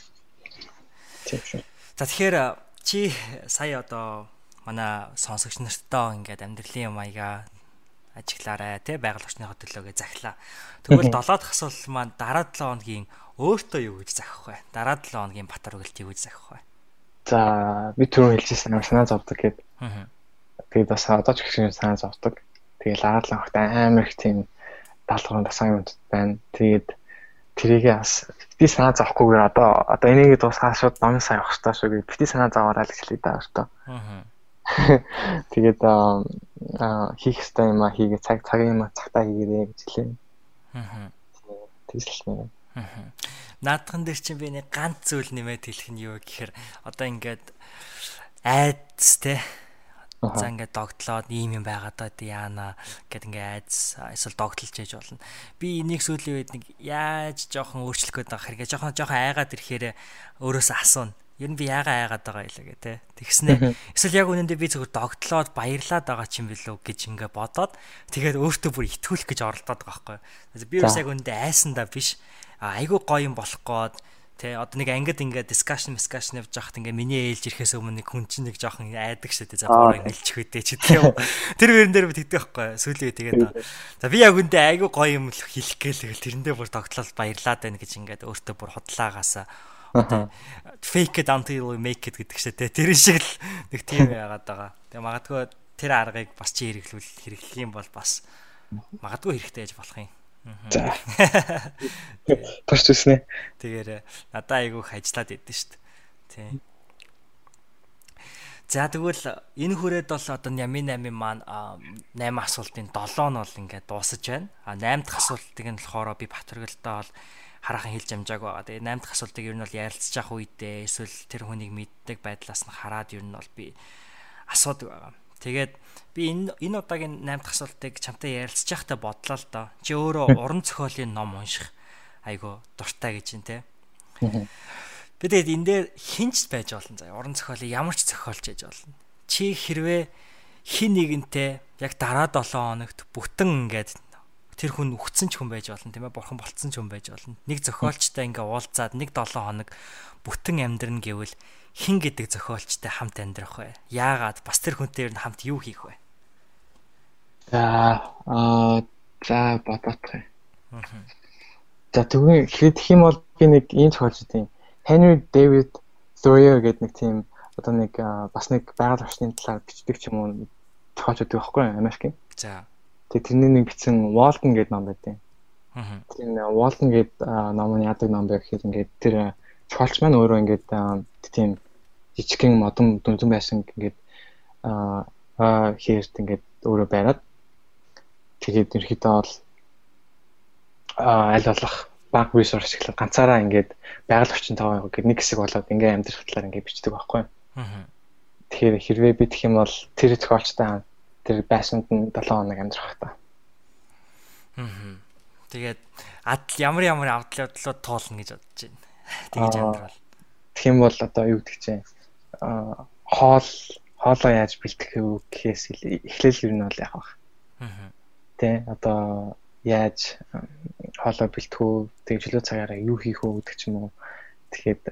Шүү за тэгэхээр чи сая одоо манай сонсогч нартаа ингээд амьдралын маягаа ажиглаарай тий байгаль орчныхоо төлөөгээ захилаа. Тэгвэл 7 дахь асуулт маань дараа 7 хоногийн өөртөө юу гэж захих вэ? Дараа 7 хоногийн батар үгэлт юу гэж захих вэ? За би түрүү хэлжсэн амар санаа зовдөг гэд. Тэгээд бас одоо ч их санаа зовдөг. Тэгээд агадлан хот амар их тийм даалгаврын дасаа юмд байна. Тэгээд тэрийгээ бас бити санаа зовхгүйгээр одоо одоо энийг дуусгаад шууд ном сайн явах хэрэгтэй шүү гэж бити санаа зовоораа л хэлээ даа шүү. Аа Тэгээд аа хийх ёстой юм а хийгээ цаг цагийн юм цагтаа хийгээрэй гэж хэлээ. Аа. Тэгж хэлсэн юм. Аа. Наадхан дээр чинь би нэг ганц зүйл нэмээд хэлэх нь юу гэхээр одоо ингээд айдс те За ингээд догтлоод ийм юм байгаад одоо яана гэд ингээд айдс эсвэл догтлж яж болно. Би энийг сүүлийн үед нэг яаж жоохон өөрчлөх гээд байгаа хэрэг жоохон жоохон айгаад ирэхээр өөрөөсөө асууна ер нь би яагаа айгаад байгаа юм лээ те. Тэгснэ. Эсвэл яг үнэндээ би зөвхөн догтлоод баярлаад байгаа ч юм билүү гэж ингээ бодоод тэгээд өөртөө бүр итгүүлэх гэж оролдоод байгаа байхгүй. Би бас яг үнэндээ айсандаа биш. Айгуу гоё юм болох гээд Тэ одоо нэг ангид ингээ discussion discussion явж байхад ингээ миний ээлж ирэхээс өмнө нэг хүн чинь нэг жоохон айдаг шүү дээ. За буруу ингэлчих үдээ ч гэх юм. Тэр хоёрын дээр би тэгдэг байхгүй сүүлийн тэгээд за би яг үндэ айгүй гоё юм хэлэх гээл тэрэндээ бүр тогтлол баярлаад байна гэж ингээ өөртөө бүр хотлаагаасаа fake it until we make it гэдэг чинь тэр шиг л нэг тийм яагаад байгаа. Тэгээ магадгүй тэр аргыг бас чи хэрэглүүл хэрэглэх юм бол бас магадгүй хэрэгтэй яж болох юм. За. Тус туснэ. Тэгэхээр надаа айгүйх ажиллаад идэв шүү дээ. Тийм. За тэгвэл энэ хүрээд бол одоо Ямин 8 маань 8 асуултын 7 нь бол ингээд дуусаж байна. А 8 дахь асуултыг нь болохоор би Батөргөлтөө бол хараахан хэлж амжааг байгаа. Тэгээ 8 дахь асуултыг ер нь бол ярилцж явах үедээ эсвэл тэр хүнийг мэддэг байдлаас нь хараад ер нь бол би асуудаг байгаа. Тэгээд би энэ энэ удаагийн 8 дахь асуултыг чамтай ярилцж байхдаа бодлоо л доо. Чи өөрөө уран зохиолын ном унших айгу дуртай гэж юм те. Би тэгээд энэ дээр хинч байж болно заа. Уран зохиолыг ямар ч зохиолч хийж болно. Чи хэрвээ хин нэгэнтэй яг дараа 7 хоногт бүтэн ингээд тэр хүн үхсэн ч хүн байж болно тийм ээ бурхан болцсон ч хүн байж болно. Нэг зохиолчтой ингээ уулзаад нэг 7 хоног бүтэн амьдрна гэвэл хин гэдэг зохиолчтой хамт амьдрах вэ? Яагаад бас тэр хүнтэй ер нь хамт юу хийх вэ? За аа за бодох юм за тэгвэл хэлэх юм бол би нэг ийм зохиолч тийм. Henry David Thoreau гэдэг нэг тийм одоо нэг бас нэг байгаль орчны талаар бичдэг ч юм уу зохиолчд байхгүй Америкийн. За Тэгээ тэрний нэг бичсэн Walton гэдэг ном байдیں۔ Аа. Тэр Walton гэдэг ном нь яадаг ном бэ гэхээр ингээд тэр чухалч маань өөрөө ингээд тийм жижигхэн модон дүнзэн байсан ингээд аа хэрт ингээд өөрөө байгаад тэгээд ерөөхдөө бол аль болох баг resource ашиглаад ганцаараа ингээд байгаль орчин таваа гэдэг нэг хэсэг болоод ингээд амьдрах талаар ингээд бичдэг байхгүй. Аа. Тэгэхээр хэрвээ би тэгэх юм бол тэр зохиолчтой тэр байшинд нь 7 хоног амьдрах та. Аа. Тэгээд адл ямар ямар авдал явдлууд туулна гэж бодож байна. Тэгэж амьдрал. Тэгэх юм бол одоо юу гэдэг чинь аа хоол хоолоо яаж бэлтгэх вэ гэхээс эхлээл юу нь бол яах вэ? Аа. Тэ одоо яаж хоолоо бэлтгэв тэг чөлөө цагаараа юу хийх вэ гэдэг ч юм уу. Тэгэхэд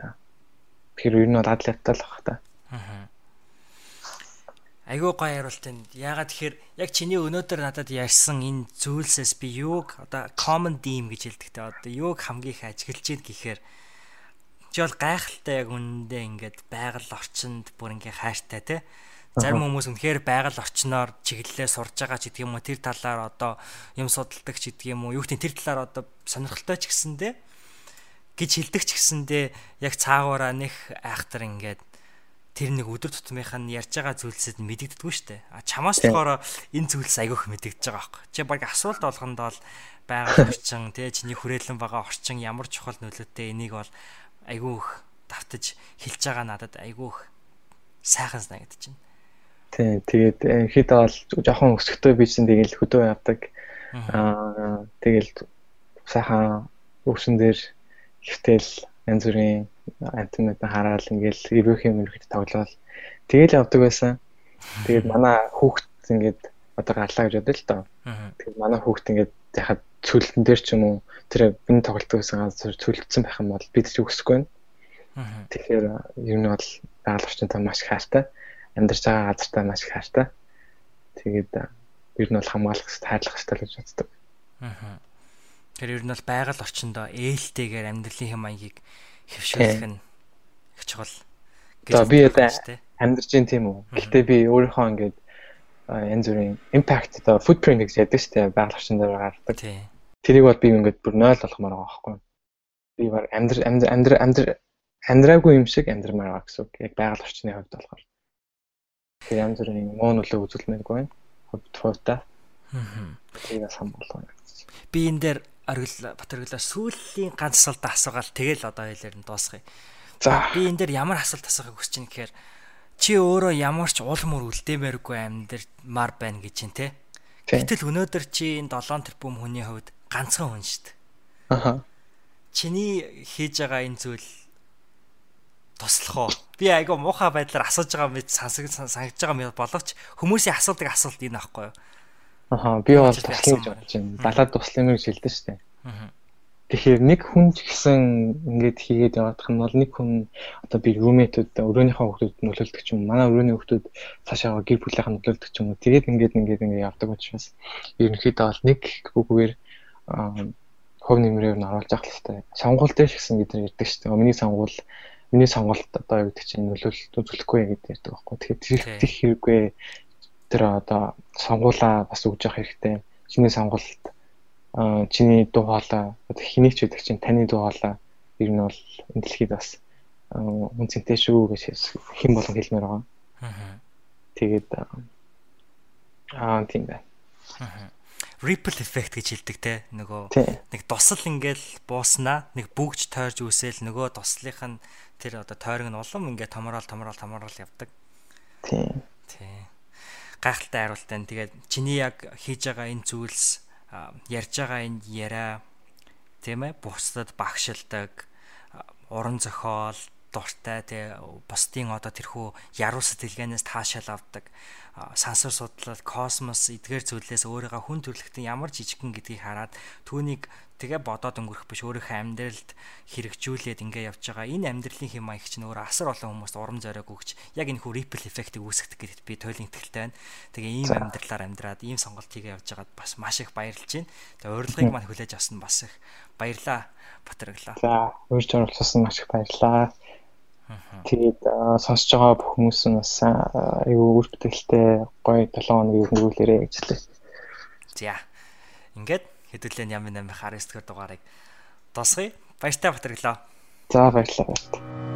тэгэхээр ер нь бол атлеттай л баг та. Аа. Айгуу гоё хариулт энэ. Ягаад тэгэхээр яг чиний өнөөдөр надад ярьсан энэ зүйлсээс би юуг одоо common theme гэж хэлдэгтэй. Одоо юуг хамгийн их ажиглаж ийн гэхээр чи бол гайхалтай яг үнэндээ ингээд байгаль орчинд бүр ингээ хайртай те. Зарим хүмүүс үнэхээр байгаль орчноор чиглэлээ сурж байгаа ч гэдэг юм уу тэр талаар одоо юм судалдаг ч гэдэг юм уу юу гэдэг тэр талаар одоо сонирхолтой ч гэсэндээ гэж хэлдэг ч гэсэндээ яг цаагаараа нэх айхтар ингээд тэр нэг өдөр тутмынх нь ярьж байгаа зүйлсэд мэдэгддэггүй шүү дээ. А чамаас болохоор энэ зүйлс айгүйх мэдэгдэж байгаа байхгүй. Чи баг асуулт болгонд бол байгаль орчин тий чиний хүрээлэн байгаа орчин ямар чухал нөлөөтэй энийг бол айгүйх давтаж хэлж байгаа надад айгүйх сайхан санагдаж байна. Тийм тэгээд ерхийдээ бол жоохон өсөхтэй бичсэн тэгэл хөдөө явдаг. Аа тэгэл сайхан өвсөн дээр ихтэл янз бүрийн антимнууд хараад ингээл юм ерхэд тоглоод тэгэл явдаг байсан. Тэгээд манай хүүхд ингээд одоо гарлаа гэж бодъё л доо. Тэгээд манай хүүхд ингээд яхад цүлтэн дээр ч юм уу тэр энэ тоглолт байсан газар цүлтсэн байх юм бол бид ч өсөхгүй байна. Тэгэхээр ер нь бол байгаль орчинтай маш хайртай амьдарч байгаа газартаа маш хайртай. Тэгээд ер нь бол хамгаалах хэрэгтэй, хайрлах хэрэгтэй гэж боддог. Тэр ер нь бол байгаль орчиндөө ээлтэйгээр амьдралын хэм маягийг хэвшүүлэх нь их чухал гэж би одоо амьдарч байна тийм үү. Гэхдээ би өөрийнхөө ингээд янз бүрийн impact одоо footprint гэж яддаг шүү дээ байгаль орчин дээр гардаг. Тэрийг бол би ингээд бүр 0 болгомоор байгаа байхгүй. Би баг амьдр амьдр амьдр амьдраагүй юм шиг амьдрмаар байгаа гэсэн үг. Яг байгаль орчны хувьд болохоор. Тэгэхээр янз бүрийн муу нөлөө үзүүлмээргүй байна. Хувьд хувьдаа. Аа. Тэрийг сан болгоно. Би энэ дээр оргил Батэргэлээ сүүлийн ганц асуулт асуугаал тэгэл одоо хэлээр нь дуусгая. За. Би энэ дээр ямар асуулт асуухыг хүсэж байна гэхээр чи өөрөө ямар ч уул мөр үлдээмээргүй амьдмар байна гэж чинь те. Гэтэл өнөөдөр чи энэ 7 тэрбум хүний хувьд ганцхан хүн шүү дээ. Аха. Чиний хийж байгаа энэ зүйл туслах уу? Би айгаа муухай байдлаар асууж байгаа мэт сансаг санагдж байгаа мэт боловч хүмүүсийн асуудаг асуулт энэ аахгүй юу? Аха би бол туслах гэж бодож байна. Далаад туслах гэж хэлдэг шүү дээ. Тэгэхээр нэг хүн ч гэсэн ингээд хийгээд явах нь бол нэг хүн одоо би рүүмэтүүд өрөөнийхөө хүмүүсд нөлөөлдөг ч юм манай өрөөний хүмүүсд цаашаа гэр бүлийнхэн нөлөөлдөг ч юм тэгээд ингээд ингээд ингээд явдаг учраас ерөнхийдөө бол нэг үгээр хөв нэмрээр нь оруулж явах хэрэгтэй. Сонгуул дээр ч гэсэн бид нар ярьдаг шүү дээ. Миний сонгуул миний сонголт одоо юу гэдэг чинь нөлөөлөлт үзүүлэхгүй гэдэг ярьдаг байхгүй. Тэгэхээр тэр их хэрэггүй тэр одоо сонгуулаа бас өгж явах хэрэгтэй. Чиний аа чиний дуу хоолой одоо хэнийг ч гэдэг чинь таны дуу хоолой ер нь бол энэ дэлхийд бас үнцэнтэй шүү гэж хэн болон хэлмээр байгаа. Аа. Тэгээд аа тийм байна. Аа ripple effect гэж хэлдэг те нөгөө нэг тусал ингээл бууснаа нэг бүгж тойрж үсэл нөгөө туслынх нь тэр одоо тойрог нь улам ингээд томрол томрол томрол явдаг. Тийм. Тийм. Гайхалтай хариултаа. Тэгээд чиний яг хийж байгаа энэ зүйлс ярьж байгаа энэ яриа тийм ээ бусдад багшилдаг уран зохиол дуртай тий бусдын одоо тэрхүү яруу сэтгэлгээнээс таашаал авдаг сансар судлал космос эдгээр зүйлээс өөрийгөө хүн төрлөختөн ямар жижигхэн гэдгийг хараад түүнийг тэгээ бодоод өнгөрөх биш өөрийнхөө амьдралд хэрэгжүүлээд ингээ явж байгаа энэ амьдралын хэм маяг чинь өөр асар олон хүмүүст урам зориг өгч яг энэ хүү ripple effect-ийг үүсгэх гэдэгт би туйлын итгэлтэй байна. Тэгээ ийм амьдралаар амьдраад ийм сонголт хийгээ явж байгаад бас маш их баярлж байна. Тэгээ урилгыг маань хүлээж авсан бас их баярлаа Батраглаа. За, өөрч оролцсон маш их баярлаа. Тэгээд сонсож байгаа бүх хүмүүс нь бас аюу үр бүтээлтэй гоё 7 хоногийг өнгөрүүлээрэ гэж хэлээ. За. Ингээд хэдүүлэн ямар нэмэх 19 дэх дугаарыг дуусгая. Баяртай батэрглөө. За баярлалаа.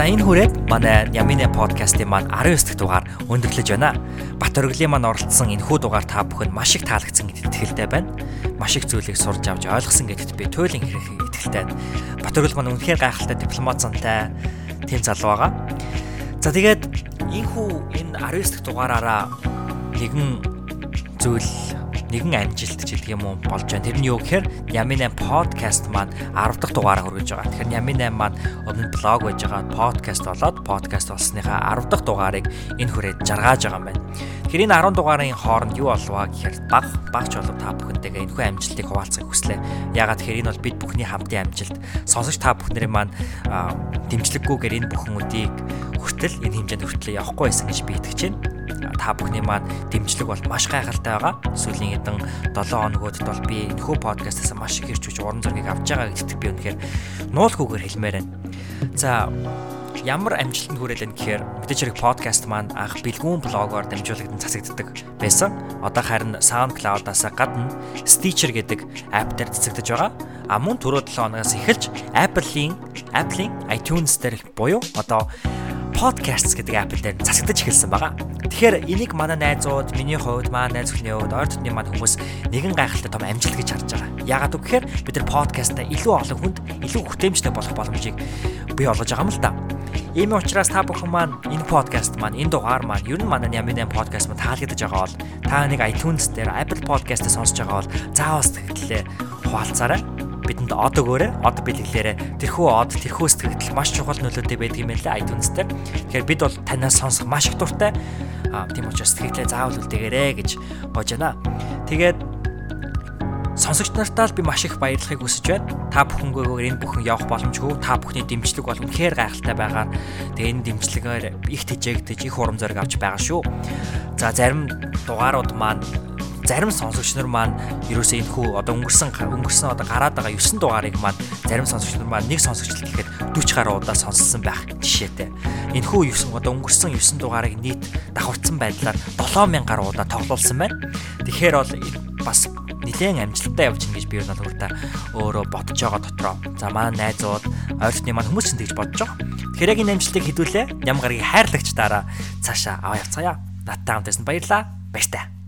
За энэ хүрээд манай Ямины подкастын маань 19 дахь дугаар өндөрлөж байна. Бат оргилын маань оролцсон энэхүү дугаар та бүхэнд маш их таалагдсан гэдэгт итгэлтэй байна. Маш их зүйлийг сурж авч ойлгосон гэдэгт би туйлын хэрэг итгэлтэй байна. Бат оргил маань үнэхээр гайхалтай дипломат зантай тэм залуу байгаа. За тэгээд энэхүү энэ 19 дахь дугаараараа нэгэн зүйл нэгэн амжилт ч гэдэг юм уу болж байна. Тэр нь юу гэхээр Yamin 8 podcast маань 10 дахь дугаараа хүргэж байгаа. Тэгэхээр Yamin 8 маань өмнө блог байж байгаа podcast болоод podcast болсныхаа 10 дахь дугаарыг энэ хүрээд жаргаж байгаа юм байна. Энэ 10 дугаарын хооронд юу болваа гэхээр баг багч болов та бүхэнтэйгээ энэхүү амжилтыг хуваалцахыг хүслээ. Ягаад тэгэхээр энэ бол бид бүхний хамтын амжилт. Сонсогч та бүхнэрийн маань дэмжлэггүйгээр энэ бүхэн үдийг хүртэл энэ хэмжээнд хүртэл явахгүй байсан гэж би итгэж байна та бүхний маань дэмжлэг бол маш гайхалтай байгаа. Сүүлийн хэдэн 7 хоногудад бол би энэхүү подкастаас маш их ирч хүч уран зургийг авч байгаа гэдэгт би үнэхээр нуулгүйгээр хэлмээр байна. За ямар амжилтанд хүрээлэн гэхээр мэдээж хэрэг подкаст маань анх бэлгүүн блогоор дамжуулагдсан цацагддаг байсан. Одоо харин SoundCloud-аас гадна Stitcher гэдэг апп дээр цацагдж байгаа. А мөн түрүү 7 хоногоос эхэлж Apple-ийн Apple-ийн iTunes дээр буюу одоо Podcasts гэдэг апп дээр засагдаж эхэлсэн байгаа. Тэгэхээр энийг манай найзууд, миний хувьд, манай найз хувьд, ойр дотны маань хүмүүс нэгэн гайхалтай том амжилт гэж харж байгаа. Яагаад гэвэл бид нар подкастаа илүү олон хүнд илүү хүртээмжтэй болох боломжийг бий болгож байгаа юм л да. Ийм учраас та бүхэн маань энэ подкаст маань, энэ дугаар маань ер нь манай Ямин подкаст маань таалагдж байгаа бол та нэг iTunes дээр Apple Podcast-д сонсож байгаа бол заавал сэтгэлдээ хуваалцаарай бидэнд од өгөөрэй. Од бэлгэлээрээ тэрхүү од тэрхүү сэтгэл маш чухал нөлөөтэй байдаг юм лээ iTunes дээр. Тэгэхээр бид бол танаас сонсох маш их дуртай. Аа тийм учраас сэтгэлээ заавал үлдээгээрэй гэж бож байна. Тэгээд сонсогч нартаа л би маш их баярлахыг хүсэж байна. Та бүхэнгөөр энэ бүхэн явах боломжгүй. Та бүхний дэмжлэг бол үнэхээр гайхалтай байгаа. Тэгээ энэ дэмжлэгээр их тэжээгдэж их урам зориг авч байгаа шүү. За зарим дугаарууд маань зарим сонсогч нар маань ерөөсөө энэ хүү одоо өнгөрсөн өнгөрсөн одоо гараад байгаа 9 дугаарыг маань зарим сонсогч нар маань нэг сонсогчл гэхэд 40 гаруй удаа сонссон байх жишээтэй. Энэ хүү 9 одоо өнгөрсөн 9 дугаарыг нийт давхарцсан байдлаар 7000 гаруй удаа тоглуулсан байна. Тэгэхээр бол бас нэлээд амжилттай явж гин гэж би бол өөртөө өөрөө бодож байгаа дотроо. За манай найзууд, ойртны маань хүмүүс ч тэгж бодож байгаа. Тэгэхээр яг энэ амжилтыг хэдүүлээ. Ням гарагийн хайрлагч дараа цаашаа аваа явцгаая. Надтай хамт байсан баярлаа. Баяртай.